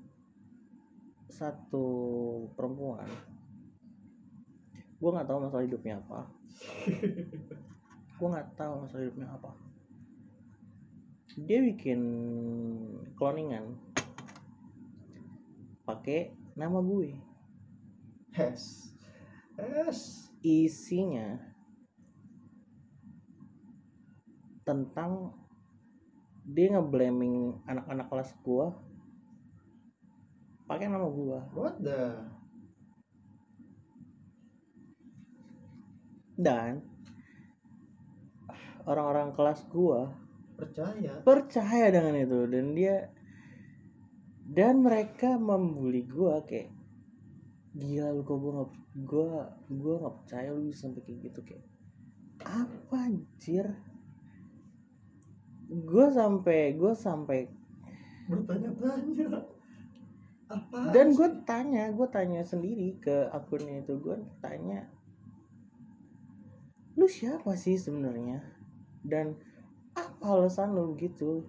satu perempuan. Gue nggak tahu masalah hidupnya apa. Gue nggak tahu masalah hidupnya apa. Dia bikin cloningan. Pakai nama gue Hes. Hes. isinya tentang dia ngeblaming anak-anak kelas gua pakai nama gua What the? dan orang-orang kelas gua Percaya. percaya dengan itu dan dia dan mereka membuli gua kayak gila lu kok gua nggak gua gua nggak percaya lu bisa sampai kayak gitu kayak apa anjir gua sampai gua sampai Bertanya-tanya. Apa? dan gue tanya gue tanya sendiri ke akunnya itu gue tanya lu siapa sih sebenarnya dan apa alasan lu gitu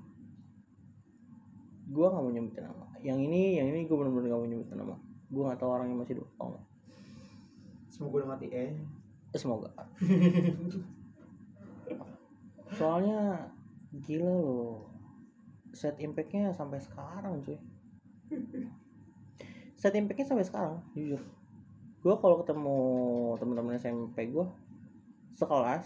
gue nggak mau nyebutin nama. Yang ini yang ini gue bener-bener gak mau nyebutin nama. Gue nggak tahu orangnya masih hidup atau enggak. Semoga udah mati eh. Eh, semoga. Soalnya gila loh. Set impactnya sampai sekarang cuy. Set impactnya sampai sekarang jujur. Gue kalau ketemu teman-teman SMP gue sekelas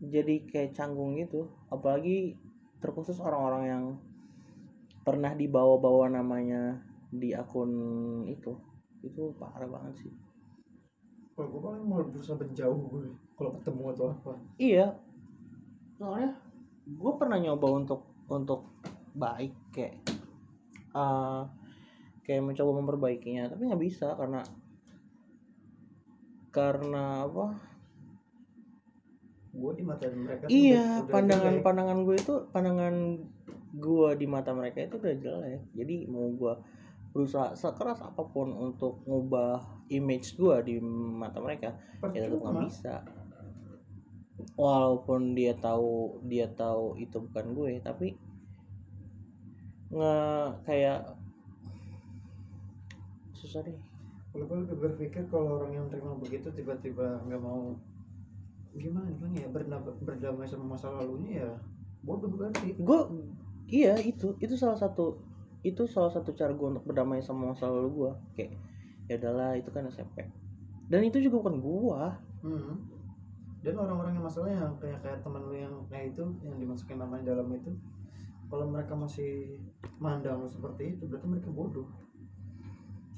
jadi kayak canggung gitu. Apalagi terkhusus orang-orang yang pernah dibawa-bawa namanya di akun itu itu parah banget sih Kalau gue paling mau berusaha menjauh gue. Kalau ketemu atau apa. Iya. Soalnya gue pernah nyoba untuk untuk baik kayak eh kayak mencoba memperbaikinya tapi nggak bisa karena karena apa? Gue di mata mereka Iya, pandangan pandangan gue itu pandangan gue di mata mereka itu udah jelek. Jadi mau gue berusaha sekeras apa pun untuk ngubah image gue di mata mereka ya tetap nggak Percuma. bisa walaupun dia tahu dia tahu itu bukan gue tapi nge kayak susah deh Kalau gue lebih berpikir kalau orang yang terima begitu tiba-tiba nggak mau gimana gimana ya berdamai, berdamai sama masa lalunya ya bodoh berarti. gue iya itu itu salah satu itu salah satu cara gue untuk berdamai sama masa lalu gue kayak ya udahlah itu kan SMP dan itu juga bukan gue Hmm. Dan orang-orang yang masalahnya yang kayak kayak teman lu yang kayak itu yang dimasukin namanya dalam itu, kalau mereka masih mandang seperti itu, berarti mereka bodoh.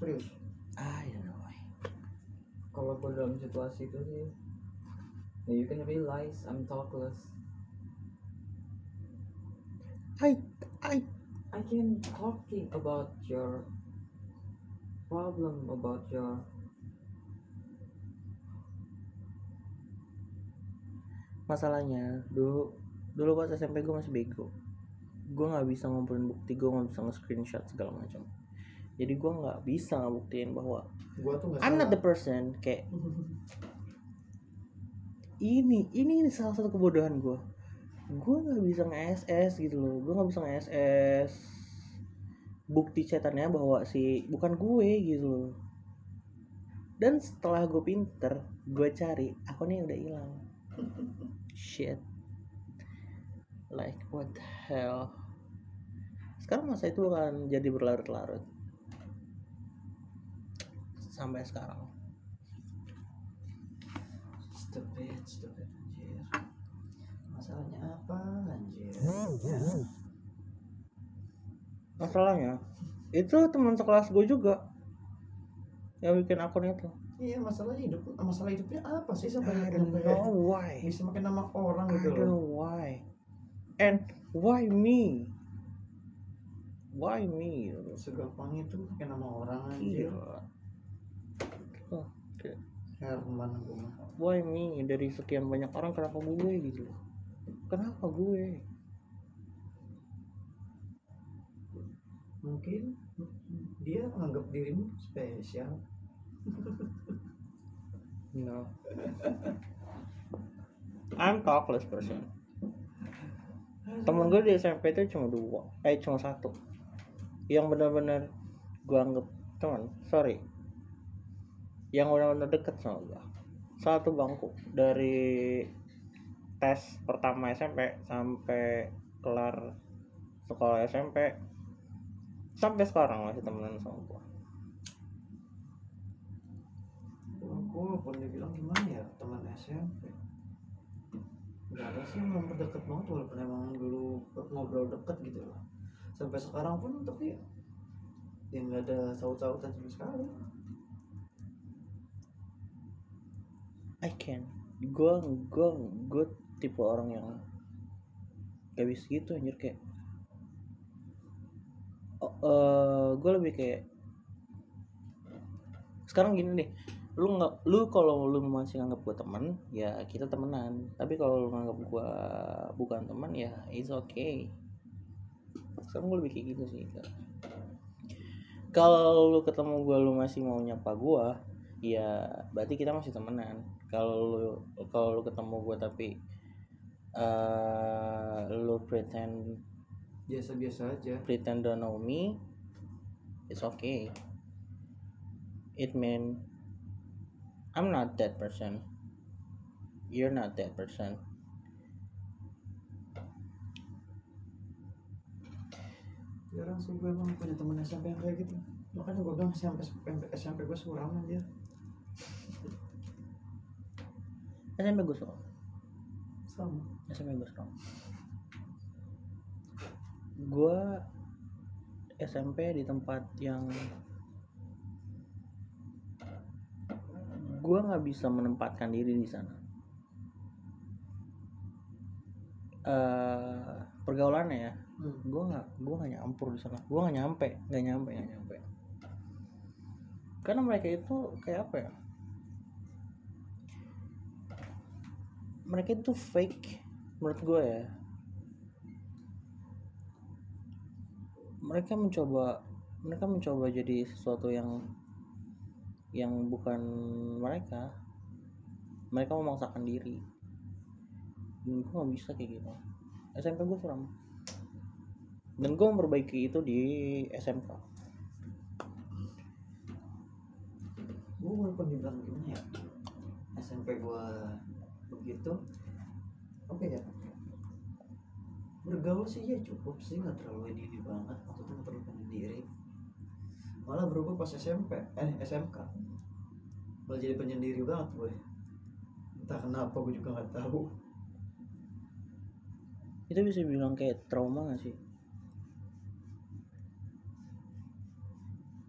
Serius. ah ya know kalau gue dalam situasi itu sih ya you can realize I'm talkless I I I can talking about your problem about your masalahnya dulu dulu pas SMP gue masih bego. Gue nggak bisa ngumpulin bukti gue nggak bisa nge-screenshot segala macam. Jadi gue nggak bisa ngebuktiin bahwa Gua tuh nggak I'm not salah. the person kayak ini ini ini salah satu kebodohan gue gue nggak bisa nge-SS gitu loh. Gue nggak bisa nge-SS bukti chatannya bahwa si bukan gue gitu loh. Dan setelah gue pinter gue cari akunnya udah hilang. Shit. Like what the hell? Sekarang masa itu akan jadi berlarut-larut. Sampai sekarang. Stupid, stupid. Masalahnya apa? Anjir? masalahnya itu teman sekelas gue juga yang bikin akun itu. Iya masalahnya hidup masalah hidupnya apa sih sampai I don't sampai know why. bisa makin nama orang I gitu don't know why. And why me? Why me? Segampang itu pakai nama orang anjir. Gila. Oh, kayak, Herman why me? Dari sekian banyak orang kenapa gue gitu? loh kenapa gue? Mungkin dia menganggap dirimu spesial. no. I'm talkless person. Temen gue di SMP itu cuma dua. Eh cuma satu. Yang benar-benar gue anggap teman sorry. Yang udah-udah deket sama gua. Satu bangku dari tes pertama SMP sampai kelar sekolah SMP sampai sekarang masih temenan sama gua. Gue pun dibilang gimana ya teman SMP Gak ada sih yang nomor deket banget walaupun emang dulu ngobrol deket gitu loh Sampai sekarang pun tapi ya nggak ada saut-sautan sama sekali. I can. Gua gua gua tipe orang yang gak bisa gitu anjir kayak oh, eh, gua lebih kayak sekarang gini deh lu nggak lu kalau lu masih nganggap gua teman ya kita temenan tapi kalau lu nganggap gua bukan teman ya it's okay. Sekarang gua lebih kayak gitu sih kalau lu ketemu gua lu masih mau nyapa gua ya berarti kita masih temenan. Kalau lu kalau lu ketemu gua tapi eh lu pretend biasa-biasa aja. pretend don't know me it's okay. It mean I'm not that person. You're not that person. Jarang sih gue emang punya temen SMP yang kayak gitu. Makanya gue bilang SMP SMP gue suraman dia SMP gue strong sama SMP gue strong gue SMP di tempat yang gue nggak bisa menempatkan diri di sana. Eh pergaulannya ya hmm. gue nggak gue nggak nyampur di sana. Gue nggak nyampe nggak nyampe nggak nyampe. Karena mereka itu kayak apa ya mereka itu fake menurut gue ya. Mereka mencoba mereka mencoba jadi sesuatu yang yang bukan mereka. Mereka memaksakan diri. Dan gue nggak bisa kayak gitu. SMP gue suram dan gue memperbaiki itu di SMK gue walaupun dibilang gimana ya. SMP gue begitu apa ya bergaul sih ya cukup sih nggak terlalu ini ini banget. Maksudnya nggak terlalu penyendiri malah berubah pas SMP eh SMK malah jadi penyendiri banget gue. Entah kenapa gue juga nggak tahu. Itu bisa bilang kayak trauma gak sih?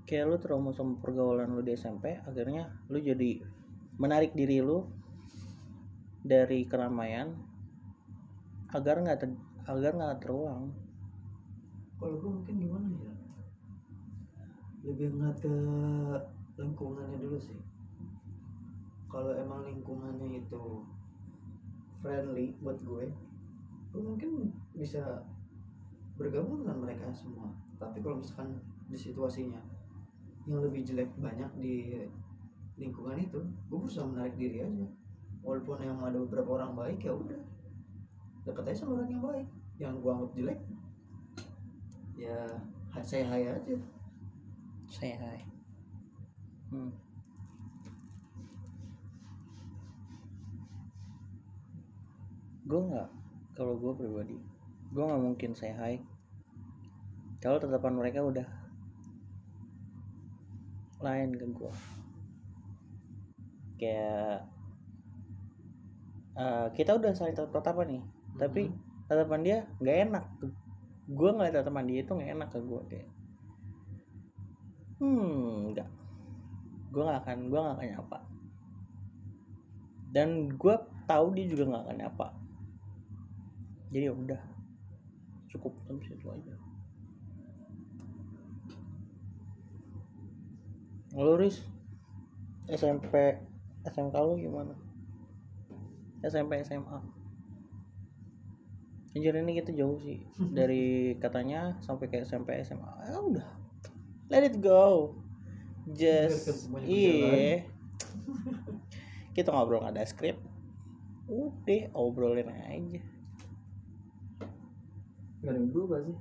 Kayak lu trauma sama pergaulan lu di SMP akhirnya lu jadi menarik diri lu dari keramaian agar nggak ter- agar nggak terulang. Kalau gue mungkin gimana ya? Lebih ngeliat ke lingkungannya dulu sih. Kalau emang lingkungannya itu friendly buat gue gue mungkin bisa bergabung dengan mereka semua. Tapi kalau misalkan di situasinya yang lebih jelek banyak di lingkungan itu gue berusaha menarik diri aja walaupun yang ada beberapa orang baik ya udah. Deket aja sama orang yang baik. Yang gue anggap jelek ya saya hai aja. Say hi. Hmm. gue nggak kalau gue pribadi gue nggak mungkin say hi. Kalau tatapan mereka udah lain ke gue kayak eh, kita udah saling tatapan nih. Tapi tatapan dia nggak enak gue ngeliat tatapan dia itu nggak enak ke gue kayak hmm nggak. Gue nggak akan gue nggak akan nyapa. Dan gue tahu dia juga nggak akan nyapa. Jadi ya udah. Cukup sampai situ aja. Riz? SMP SMK lu gimana SMP SMA Anjir ini kita jauh sih dari katanya sampai ke SMP SMA ya udah. Let it go. Just iya. kita ngobrol nggak ada skrip. Udah obrolin aja. Gak ada yang berubah sih.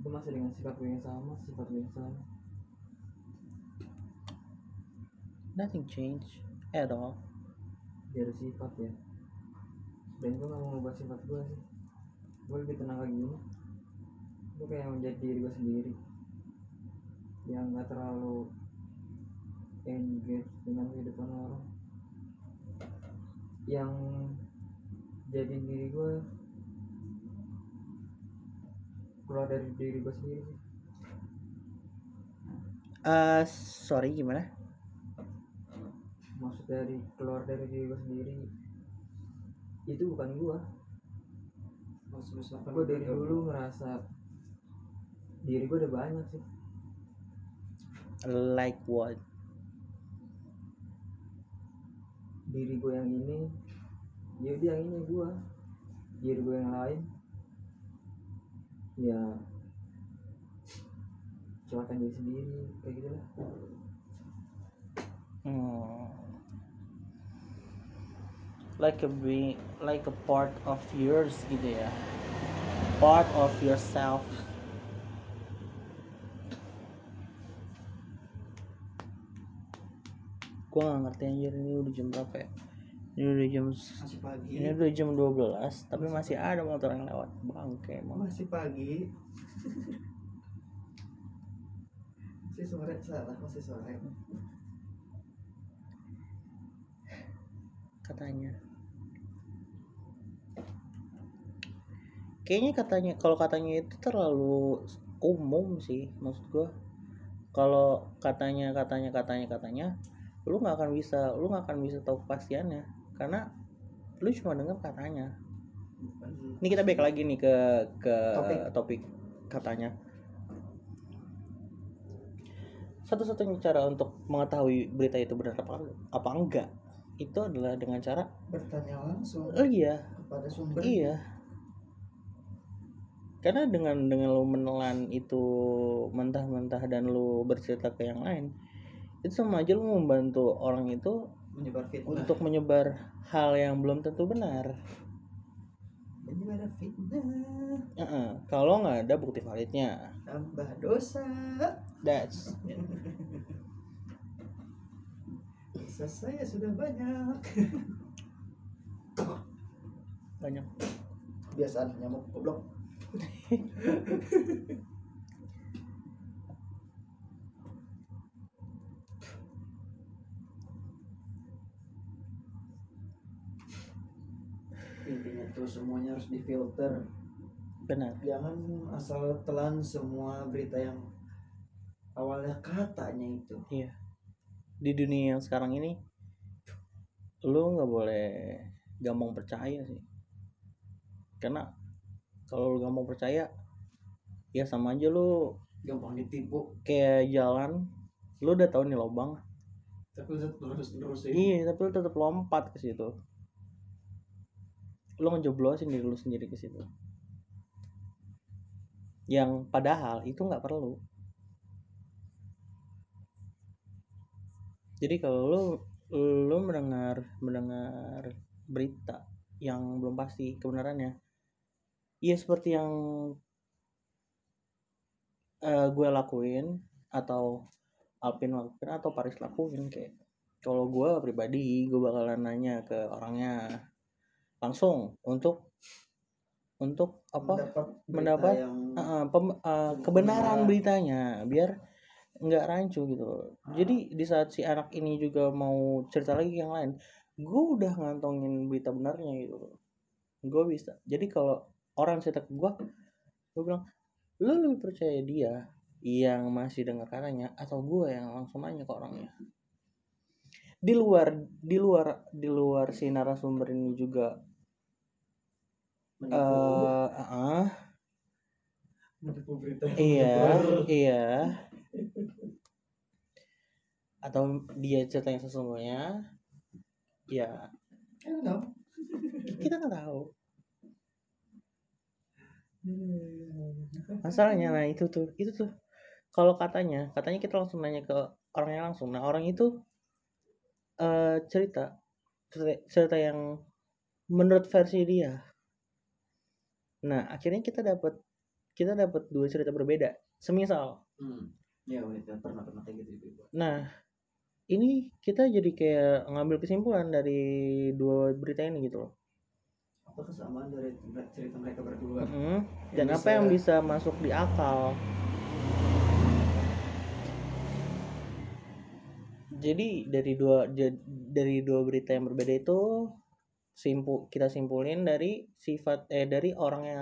Itu masih dengan sikap gue yang sama sifat gue yang sama. Nothing change at all biar sifat ya. Dan gue gak mau ngubah sifat gue sih. Gue lebih tenang kayak gini. Gue kayak menjadi diri gue sendiri. Yang gak terlalu engage dengan kehidupan orang. Yang jadi diri gue keluar dari diri gue sendiri sih. Eh, sorry gimana maksud dari keluar dari diri gue sendiri itu bukan gue Maksud misalkan gue dari dulu ngerasa diri gue udah banyak sih. Like what? Diri gue yang ini ya udah yang ini gue diri gue yang lain ya celakain diri sendiri kayak gitu lah. Hmm. Like a be like a part of yours gitu ya. Part of yourself. Gua nggak ngerti anjir. Ini udah jam berapa ya? Ini udah jam masih pagi. ini udah jam 12 tapi masih ada motor yang lewat. Bangke emang. Masih pagi. Masih sore salah masih sore. Katanya kayaknya katanya kalau katanya itu terlalu umum sih maksud gua. Kalau katanya katanya katanya katanya lu nggak akan bisa lu nggak akan bisa tahu kepastiannya. Karena lu cuma dengar katanya. Ini kita balik lagi nih ke ke Topik. topik katanya. Satu-satunya cara untuk mengetahui berita itu benar apa apa enggak itu adalah dengan cara bertanya langsung oh iya. kepada sumber. Iya. Karena dengan dengan lu menelan itu mentah-mentah dan lu bercerita ke yang lain, itu sama aja lu membantu orang itu menyebar fitnah. untuk menyebar hal yang belum tentu benar. menyebar fitnah. Heeh, Kalau nggak ada bukti validnya, tambah dosa. That's dosa saya sudah banyak. Banyak. biasaan nyamuk goblok intinya tuh semuanya harus difilter Benar. jangan asal telan semua berita yang awalnya katanya itu Iya. Di dunia yang sekarang ini, lu nggak boleh gampang percaya sih. Karena kalau lu gampang percaya, ya sama aja lu. Gampang ditipu. Kayak jalan lu udah tahu nih lubang tapi terus terusin. Iya tapi lu tetap lompat ke situ. Lu ngejeblosin diri lu sendiri ke situ. Yang padahal itu nggak perlu. Jadi kalau lu lu mendengar mendengar berita yang belum pasti kebenarannya ya seperti yang eh, gue lakuin atau Alvin lakuin atau Paris lakuin kayak kalau gue pribadi gue bakalan nanya ke orangnya langsung untuk untuk apa? Mendapat mendapat yang uh, pem- uh, kebenaran beritanya biar nggak rancu gitu loh. jadi di saat si anak ini juga mau cerita lagi yang lain gue udah ngantongin berita benarnya gitu loh. Gue bisa jadi kalau orang cerita ke gue gue bilang lu lebih percaya dia yang masih dengar katanya atau gue yang langsung nanya ke orangnya? Di luar di luar di luar si narasumber ini juga menipu eh menipu berita. Yang iya iya. Atau dia cerita yang sesungguhnya ya. Kita nggak tahu masalahnya nah itu tuh itu tuh. Kalau katanya katanya kita langsung nanya ke orangnya langsung. Nah orang itu eh cerita cerita, cerita yang menurut versi dia. Nah akhirnya kita dapat kita dapat dua cerita berbeda. Semisal. Hmm. ya udah pernah pernah kayak gitu juga. Nah ini kita jadi kayak ngambil kesimpulan dari dua berita ini gitu loh kesamaan dari cerita mereka berdua. Yang dan apa bisa- yang bisa masuk di akal jadi dari dua dari dua berita yang berbeda itu simpul kita simpulin dari sifat eh dari orangnya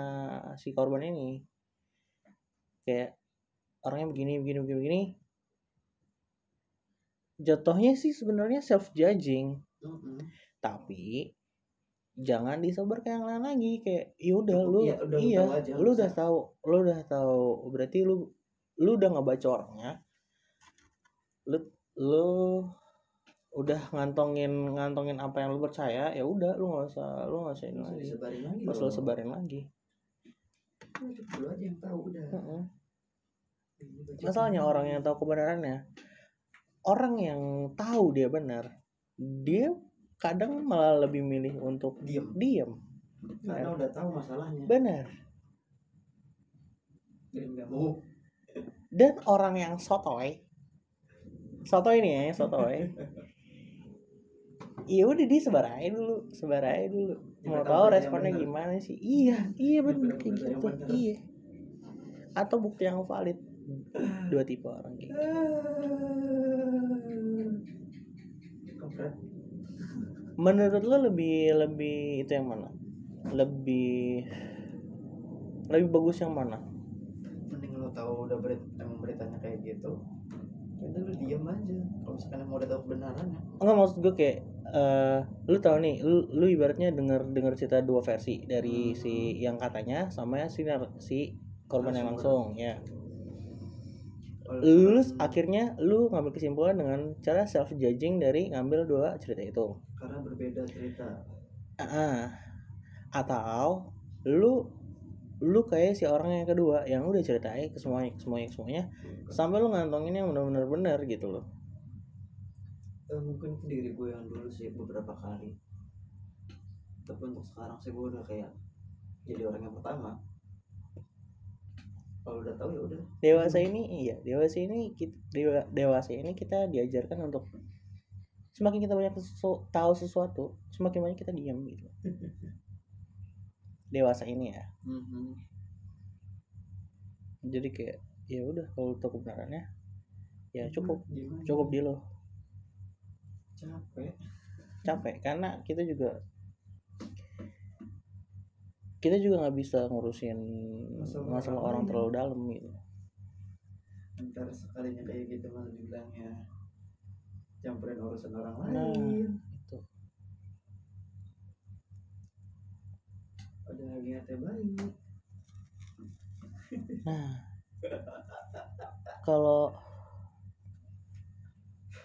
si korban ini kayak orangnya begini begini begini begini jatuhnya sih sebenarnya self judging Mm-mm. tapi jangan disebar ke yang lain lagi kayak yaudah lu iya, udah lu iya aja, lu udah tahu lu udah tahu berarti lu lu udah ngebaca orangnya lu lu udah ngantongin ngantongin apa yang lu percaya ya udah lu nggak usah lu nggak usah ini lagi. loh. lu sebarin lagi. Lu aja yang tahu udah. Masalahnya orang yang tahu kebenarannya orang yang tahu dia benar dia kadang malah lebih milih untuk diem. diem. Karena udah tahu masalahnya. Benar. Dan orang yang sotoy sotoy nih ya sotoy. Iya udah dia sebar aja dulu sebar aja dulu. Sampai mau tahu responnya benar. gimana sih? Iya iya bener tahu kayak yang gitu. benar. iya. Atau bukti yang valid. Dua tipe orang gitu. Kampret menurut lo lebih lebih itu yang mana? Lebih lebih bagus yang mana? Mending lo tahu udah berit emang beritanya kayak gitu udah lu diem aja. Kalau misalkan emang udah tahu kebenarannya enggak maksud gue kayak eh lu tahu nih lu, lu ibaratnya denger denger cerita dua versi dari Hmm. si yang katanya sama si si korban yang langsung ya. Lu akhirnya lu ngambil kesimpulan dengan cara self judging dari ngambil dua cerita itu karena berbeda cerita. Ah, atau lu lu kayak si orang yang kedua yang udah ceritain ke semuanya ke semuanya ke semuanya sampai lu ngantongin yang benar-benar benar gitu loh. Eh, mungkin diri gue yang dulu sih beberapa kali. Tapi untuk sekarang sih gue udah kayak jadi orang yang pertama. Kalau udah tahu ya udah. Dewasa ini iya dewasa ini kita, dewa- dewasa ini kita diajarkan untuk semakin kita banyak sesu- tahu sesuatu semakin banyak kita diam gitu. Dewasa ini ya. Mhm. jadi kayak ya udah kalau tahu kebenarannya ya cukup. Diem aja. cukup di lo. Capek. Capek karena kita juga kita juga nggak bisa ngurusin Masalah masalah orang terlalu dalam gitu. Ntar sekalinya kayak gitu malah dibilangnya campurin urusan orang Nah. lain. itu ada niatnya baik. Nah kalau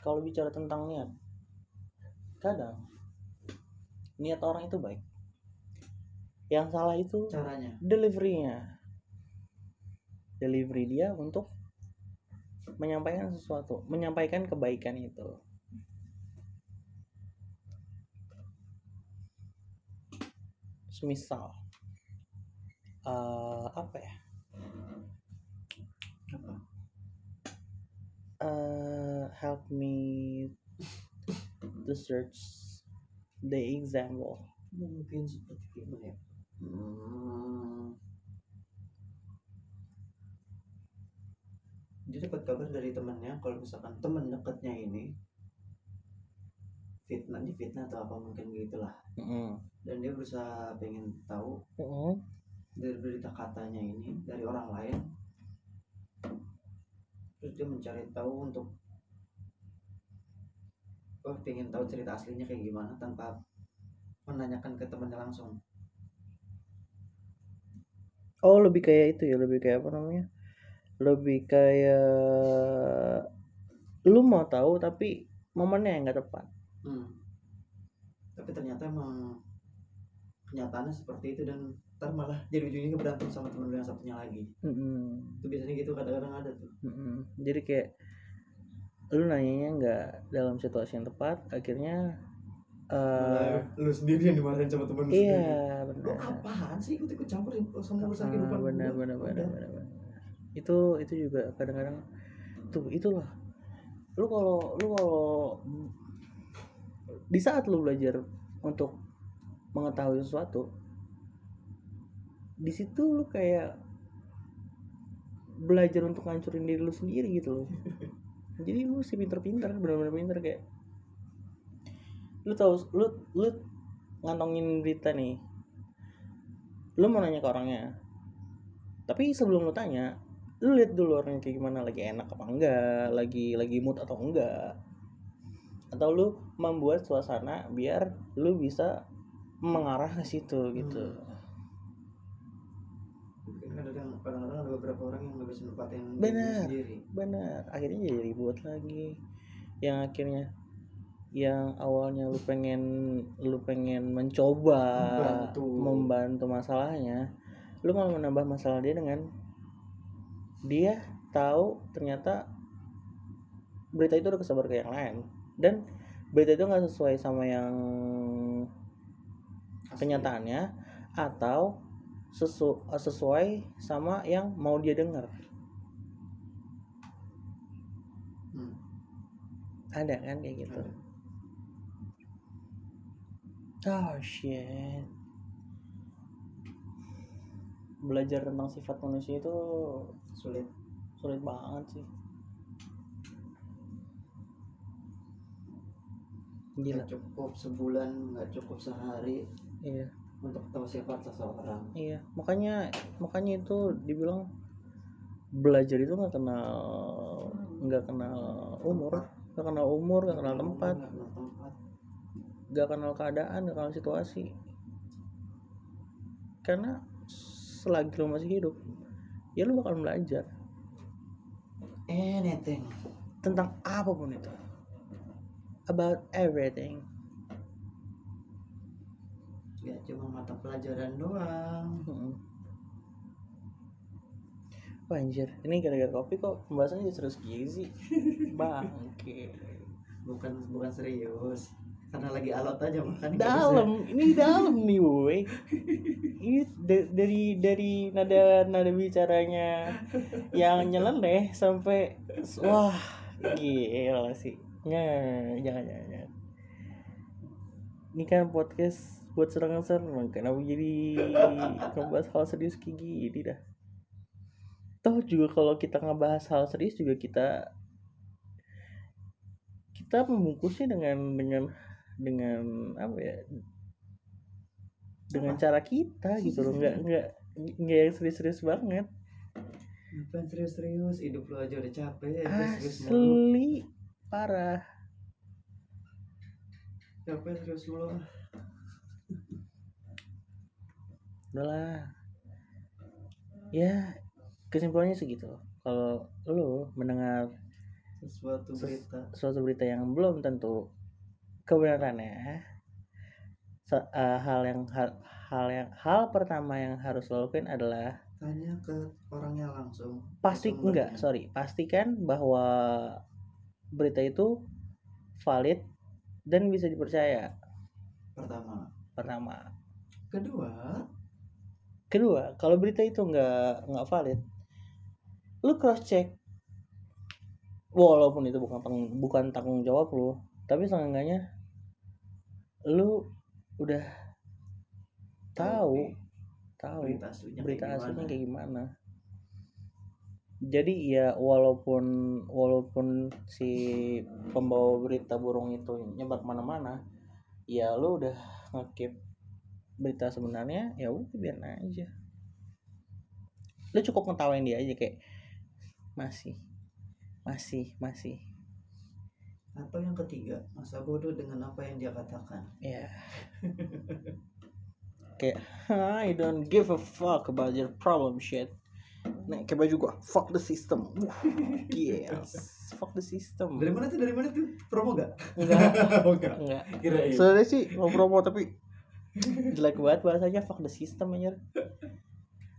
kalau bicara tentang niat kadang niat orang itu baik. Yang salah itu caranya? deliverynya. Delivery dia untuk menyampaikan sesuatu menyampaikan kebaikan itu semisal eh, apa ya? Apa? Eh, help me to search the example mungkin seperti gimana ya. Hmm. dia dapat kabar dari temannya kalau misalkan teman dekatnya ini fitnah di fitnah atau apa mungkin gitulah. Mm-mm. Dan dia berusaha pengen tahu Mm-mm. dari berita katanya ini dari orang lain terus dia mencari tahu untuk oh pengen tahu cerita aslinya kayak gimana tanpa menanyakan ke temannya langsung oh lebih kayak itu ya lebih kayak apa namanya lebih kayak lu mau tahu tapi momennya yang nggak tepat Hmm. Tapi ternyata emang kenyataannya seperti itu dan ntar malah jadi ujungnya berantem sama temen lu yang satunya lagi. Mm-mm. Itu biasanya gitu kadang-kadang ada tuh. Mm-mm. jadi kayak lu nanyanya nggak dalam situasi yang tepat akhirnya eh lu sendiri yang dimarahin sama temen lu sendiri iya lu benar apaan sih ikut ikut campur sama urusan Ah, kehidupan benar benar benar benar. itu itu juga kadang-kadang tuh itulah lu kalau lu kalau di saat lu belajar untuk mengetahui sesuatu di situ lu kayak belajar untuk ngancurin diri lu sendiri gitu loh. Jadi lu sih pinter-pinter benar-benar pinter kayak lu tahu lu lu ngantongin berita nih lu mau nanya ke orangnya tapi sebelum lu tanya lu lihat dulu orangnya kayak gimana lagi enak apa enggak lagi lagi mood atau enggak. Atau lu membuat suasana biar lu bisa mengarah ke situ gitu Mungkin kadang- kadang-kadang ada beberapa orang yang nggak bisa nempatin diri Benar. sendiri benar akhirnya jadi ribut lagi yang akhirnya yang awalnya lu pengen lu pengen mencoba Membantu. membantu masalahnya lu malah menambah masalah dia dengan dia tahu ternyata berita itu udah kesebar ke yang lain dan berita itu nggak sesuai sama yang. Kenyataannya atau sesu- sesuai sama yang mau dia dengar Hmm. ada kan kayak gitu? Oh shit. Belajar tentang sifat manusia itu sulit sulit banget sih. Gila. Nggak cukup sebulan nggak cukup sehari iya. Untuk tahu sifat seseorang. Iya. Makanya makanya itu dibilang belajar itu nggak kenal nggak kenal umur. Nggak kenal umur nggak kenal tempat. Nggak kenal keadaan nggak kenal situasi. Karena selagi lo masih hidup ya lo bakal belajar. Anything. Tentang apa pun itu. About everything nggak cuma mata pelajaran doang. Wah anjir, ini gara-gara kopi kok pembahasannya jadi serius gini sih? Bangke bukan bukan serius. Karena lagi alot aja makan Dalam, ini dalam nih boy Ini da- dari dari nada nada bicaranya yang nyeleneh sampai wah gila sih. Nggak, jangan jangan jangan. Ini kan podcast buat serang-serang Kenapa jadi ngebahas hal serius kayak gini dah? Toh juga kalau kita ngebahas hal serius juga kita kita membungkusnya dengan dengan dengan apa ya? Dengan cara kita gitu loh nggak nggak nggak yang serius-serius banget. Ngapain serius-serius hidup lu aja udah capek ya asli parah. Capek serius mulu udahlah ya kesimpulannya segitu kalau lu mendengar sesuatu Ses- berita. suatu berita yang belum tentu kebenarannya se- eh, hal yang hal, hal yang hal pertama yang harus lo lakukan adalah tanya ke orangnya langsung. Pasti enggak sorry. Pastikan bahwa berita itu valid dan bisa dipercaya. Pertama. Pertama. Kedua kedua kalau berita itu enggak enggak valid lu cross check walaupun itu bukan bukan tanggung jawab lu tapi seenggaknya lu udah tahu tahu berita aslinya berita kayak aslinya gimana. kayak gimana jadi ya walaupun walaupun si pembawa berita burung itu nyebar ke mana-mana ya lu udah ngekip berita sebenarnya ya udah biarin aja. Lu cukup ngetawain dia aja kayak masih masih masih. Atau yang ketiga masa bodoh dengan apa yang dia katakan? Ya kayak I don't give a fuck about your problem shit. Nih kayak baju gua fuck the system. Yes. Fuck the system. Dari mana tuh dari mana tuh? Promo gak enggak enggak enggak sebenarnya sih mau promo tapi jelek banget bahasanya fuck the system anjir.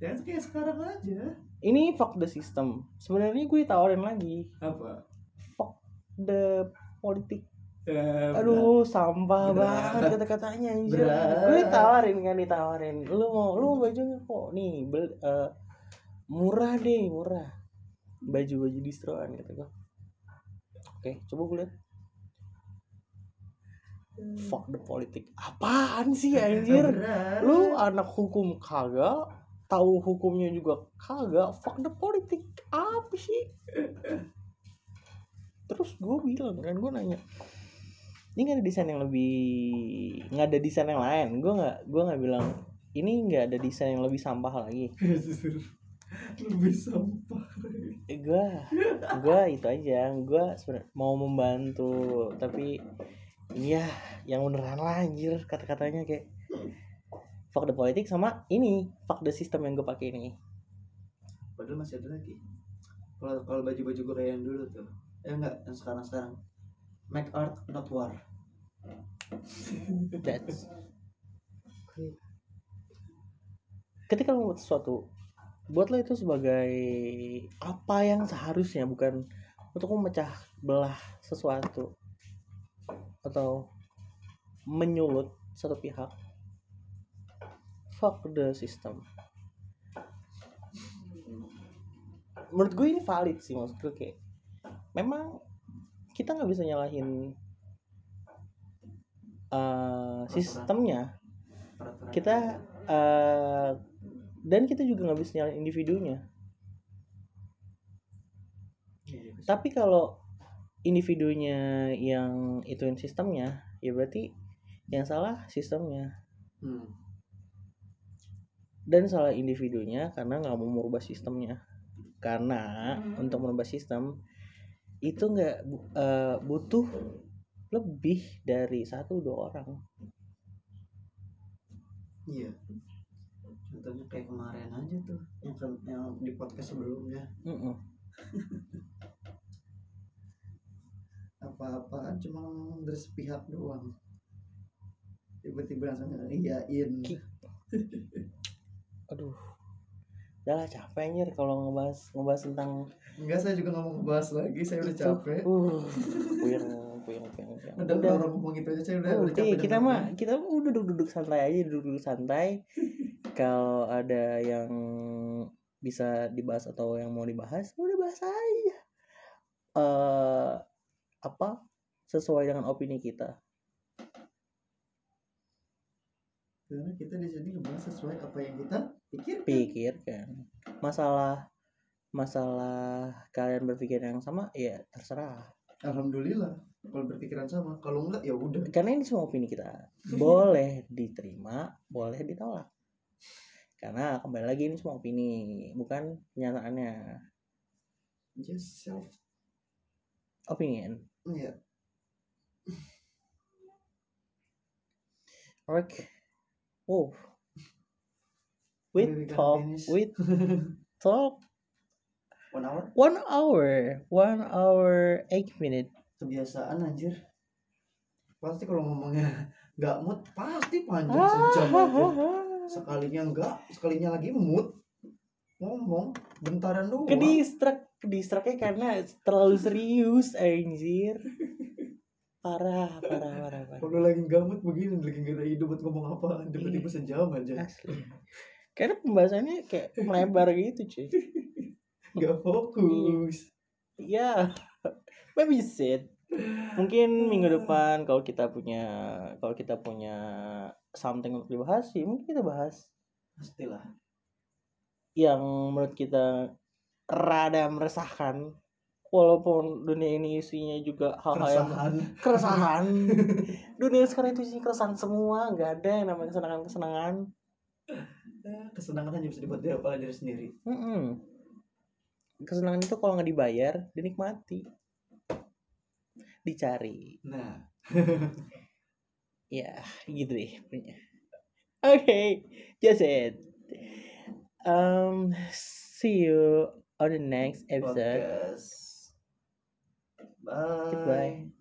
Ya kayak sekarang aja. Ini fuck the system. Sebenarnya gue tawarin lagi. Apa? Fuck the politik. Ya, aduh sampah Berat. banget kata-katanya anjir. Gue ditawarin kan ditawarin. Lu mau lu mau baju kok nih bel, eh, murah deh murah. Baju baju distroan kata gue oke coba gue lihat fuck the politik apaan sih anjir? Lu anak hukum kagak? Tahu hukumnya juga kagak? Fuck the politik apa sih? Terus gue bilang kan gue nanya ini nggak ada desain yang lebih nggak ada desain yang lain? Gue nggak gue nggak bilang ini nggak ada desain yang lebih sampah lagi. Lebih sampah. Gue gue itu aja. Gue sebenarnya mau membantu tapi iya yang beneran lah anjir kata-katanya kayak fuck the politik sama ini fuck the system yang gue pakai ini. Padahal masih ada lagi. Kalau kalau baju baju gue kayak yang dulu tuh. Eh enggak yang sekarang sekarang. Make art not war. That's ketika membuat sesuatu buatlah itu sebagai apa yang seharusnya bukan untuk memecah belah sesuatu atau menyulut satu pihak fuck the system. Menurut gue ini valid sih maksud gue kayak memang kita nggak bisa nyalahin eh, sistemnya. Kita eh, dan kita juga nggak bisa nyalain individunya. Iya, bisa. tapi kalau individunya yang ituin sistemnya ya berarti yang salah sistemnya. Hmm. dan salah individunya karena nggak mau merubah sistemnya. Karena untuk merubah sistem itu nggak eh, butuh lebih dari satu dua orang. Iya. Contohnya kayak kemarin aja tuh yang yang di podcast sebelumnya. Mm-mm. apa-apaan cuma ngomong dari sepihak doang. Tiba-tiba langsung iyain Ki- aduh. Udah lah capek anjir kalau ngebahas ngebahas tentang enggak saya juga nggak mau ngebahas lagi saya udah capek. Uh puyeng puyeng puyeng puyeng. udah kalau orang ngomong gitu aja saya udah, udah Oke, capek kita mah kita udah duduk-duduk santai aja, duduk-duduk santai. Kalau ada yang bisa dibahas atau yang mau dibahas, udah bahas aja. Eh apa sesuai dengan opini kita. karena kita di sini ngebahas sesuai apa yang kita pikirkan Pikirkan masalah masalah kalian berpikir yang sama ya terserah. alhamdulillah kalau berpikiran sama kalau enggak ya udah Karena ini semua opini kita. Boleh diterima, boleh ditolak. Karena kembali lagi ini semua opini, bukan kenyataannya. just self Opinion. Ya Oke. Oh. We talk. finish. We talk one hour one hour, one hour eight minute. kebiasaan anjir pasti kalau ngomongnya nggak mood pasti Ah, panjang sejam aja sekalinya enggak sekalinya lagi mood ngomong bentaran doang Ke distract, ke distractnya karena terlalu serius, anjir. Parah, parah, parah, parah. kalau lagi mood begini lagi nggak ada ide buat ngomong apa tiba-tiba Iya. sejam aja Asli. Karena pembahasannya kayak melebar gitu, cuy. nggak fokus Ya, maybe sit. Mungkin minggu depan kalau kita punya kalau kita punya something untuk dibahas sih, mungkin kita bahas pastilah yang menurut kita rada meresahkan walaupun dunia ini isinya juga hal-hal yang keresahan. keresahan. Dunia sekarang itu isinya keresahan semua nggak ada yang namanya kesenangan kesenangan Eh, kesenangan hanya bisa dibuat dari kepala diri sendiri. Kesenangan itu kalau nggak dibayar dinikmati. Dicari. Nah. Ya gitu deh punya oke just it um see you on the next episode. podcast. Bye. Goodbye.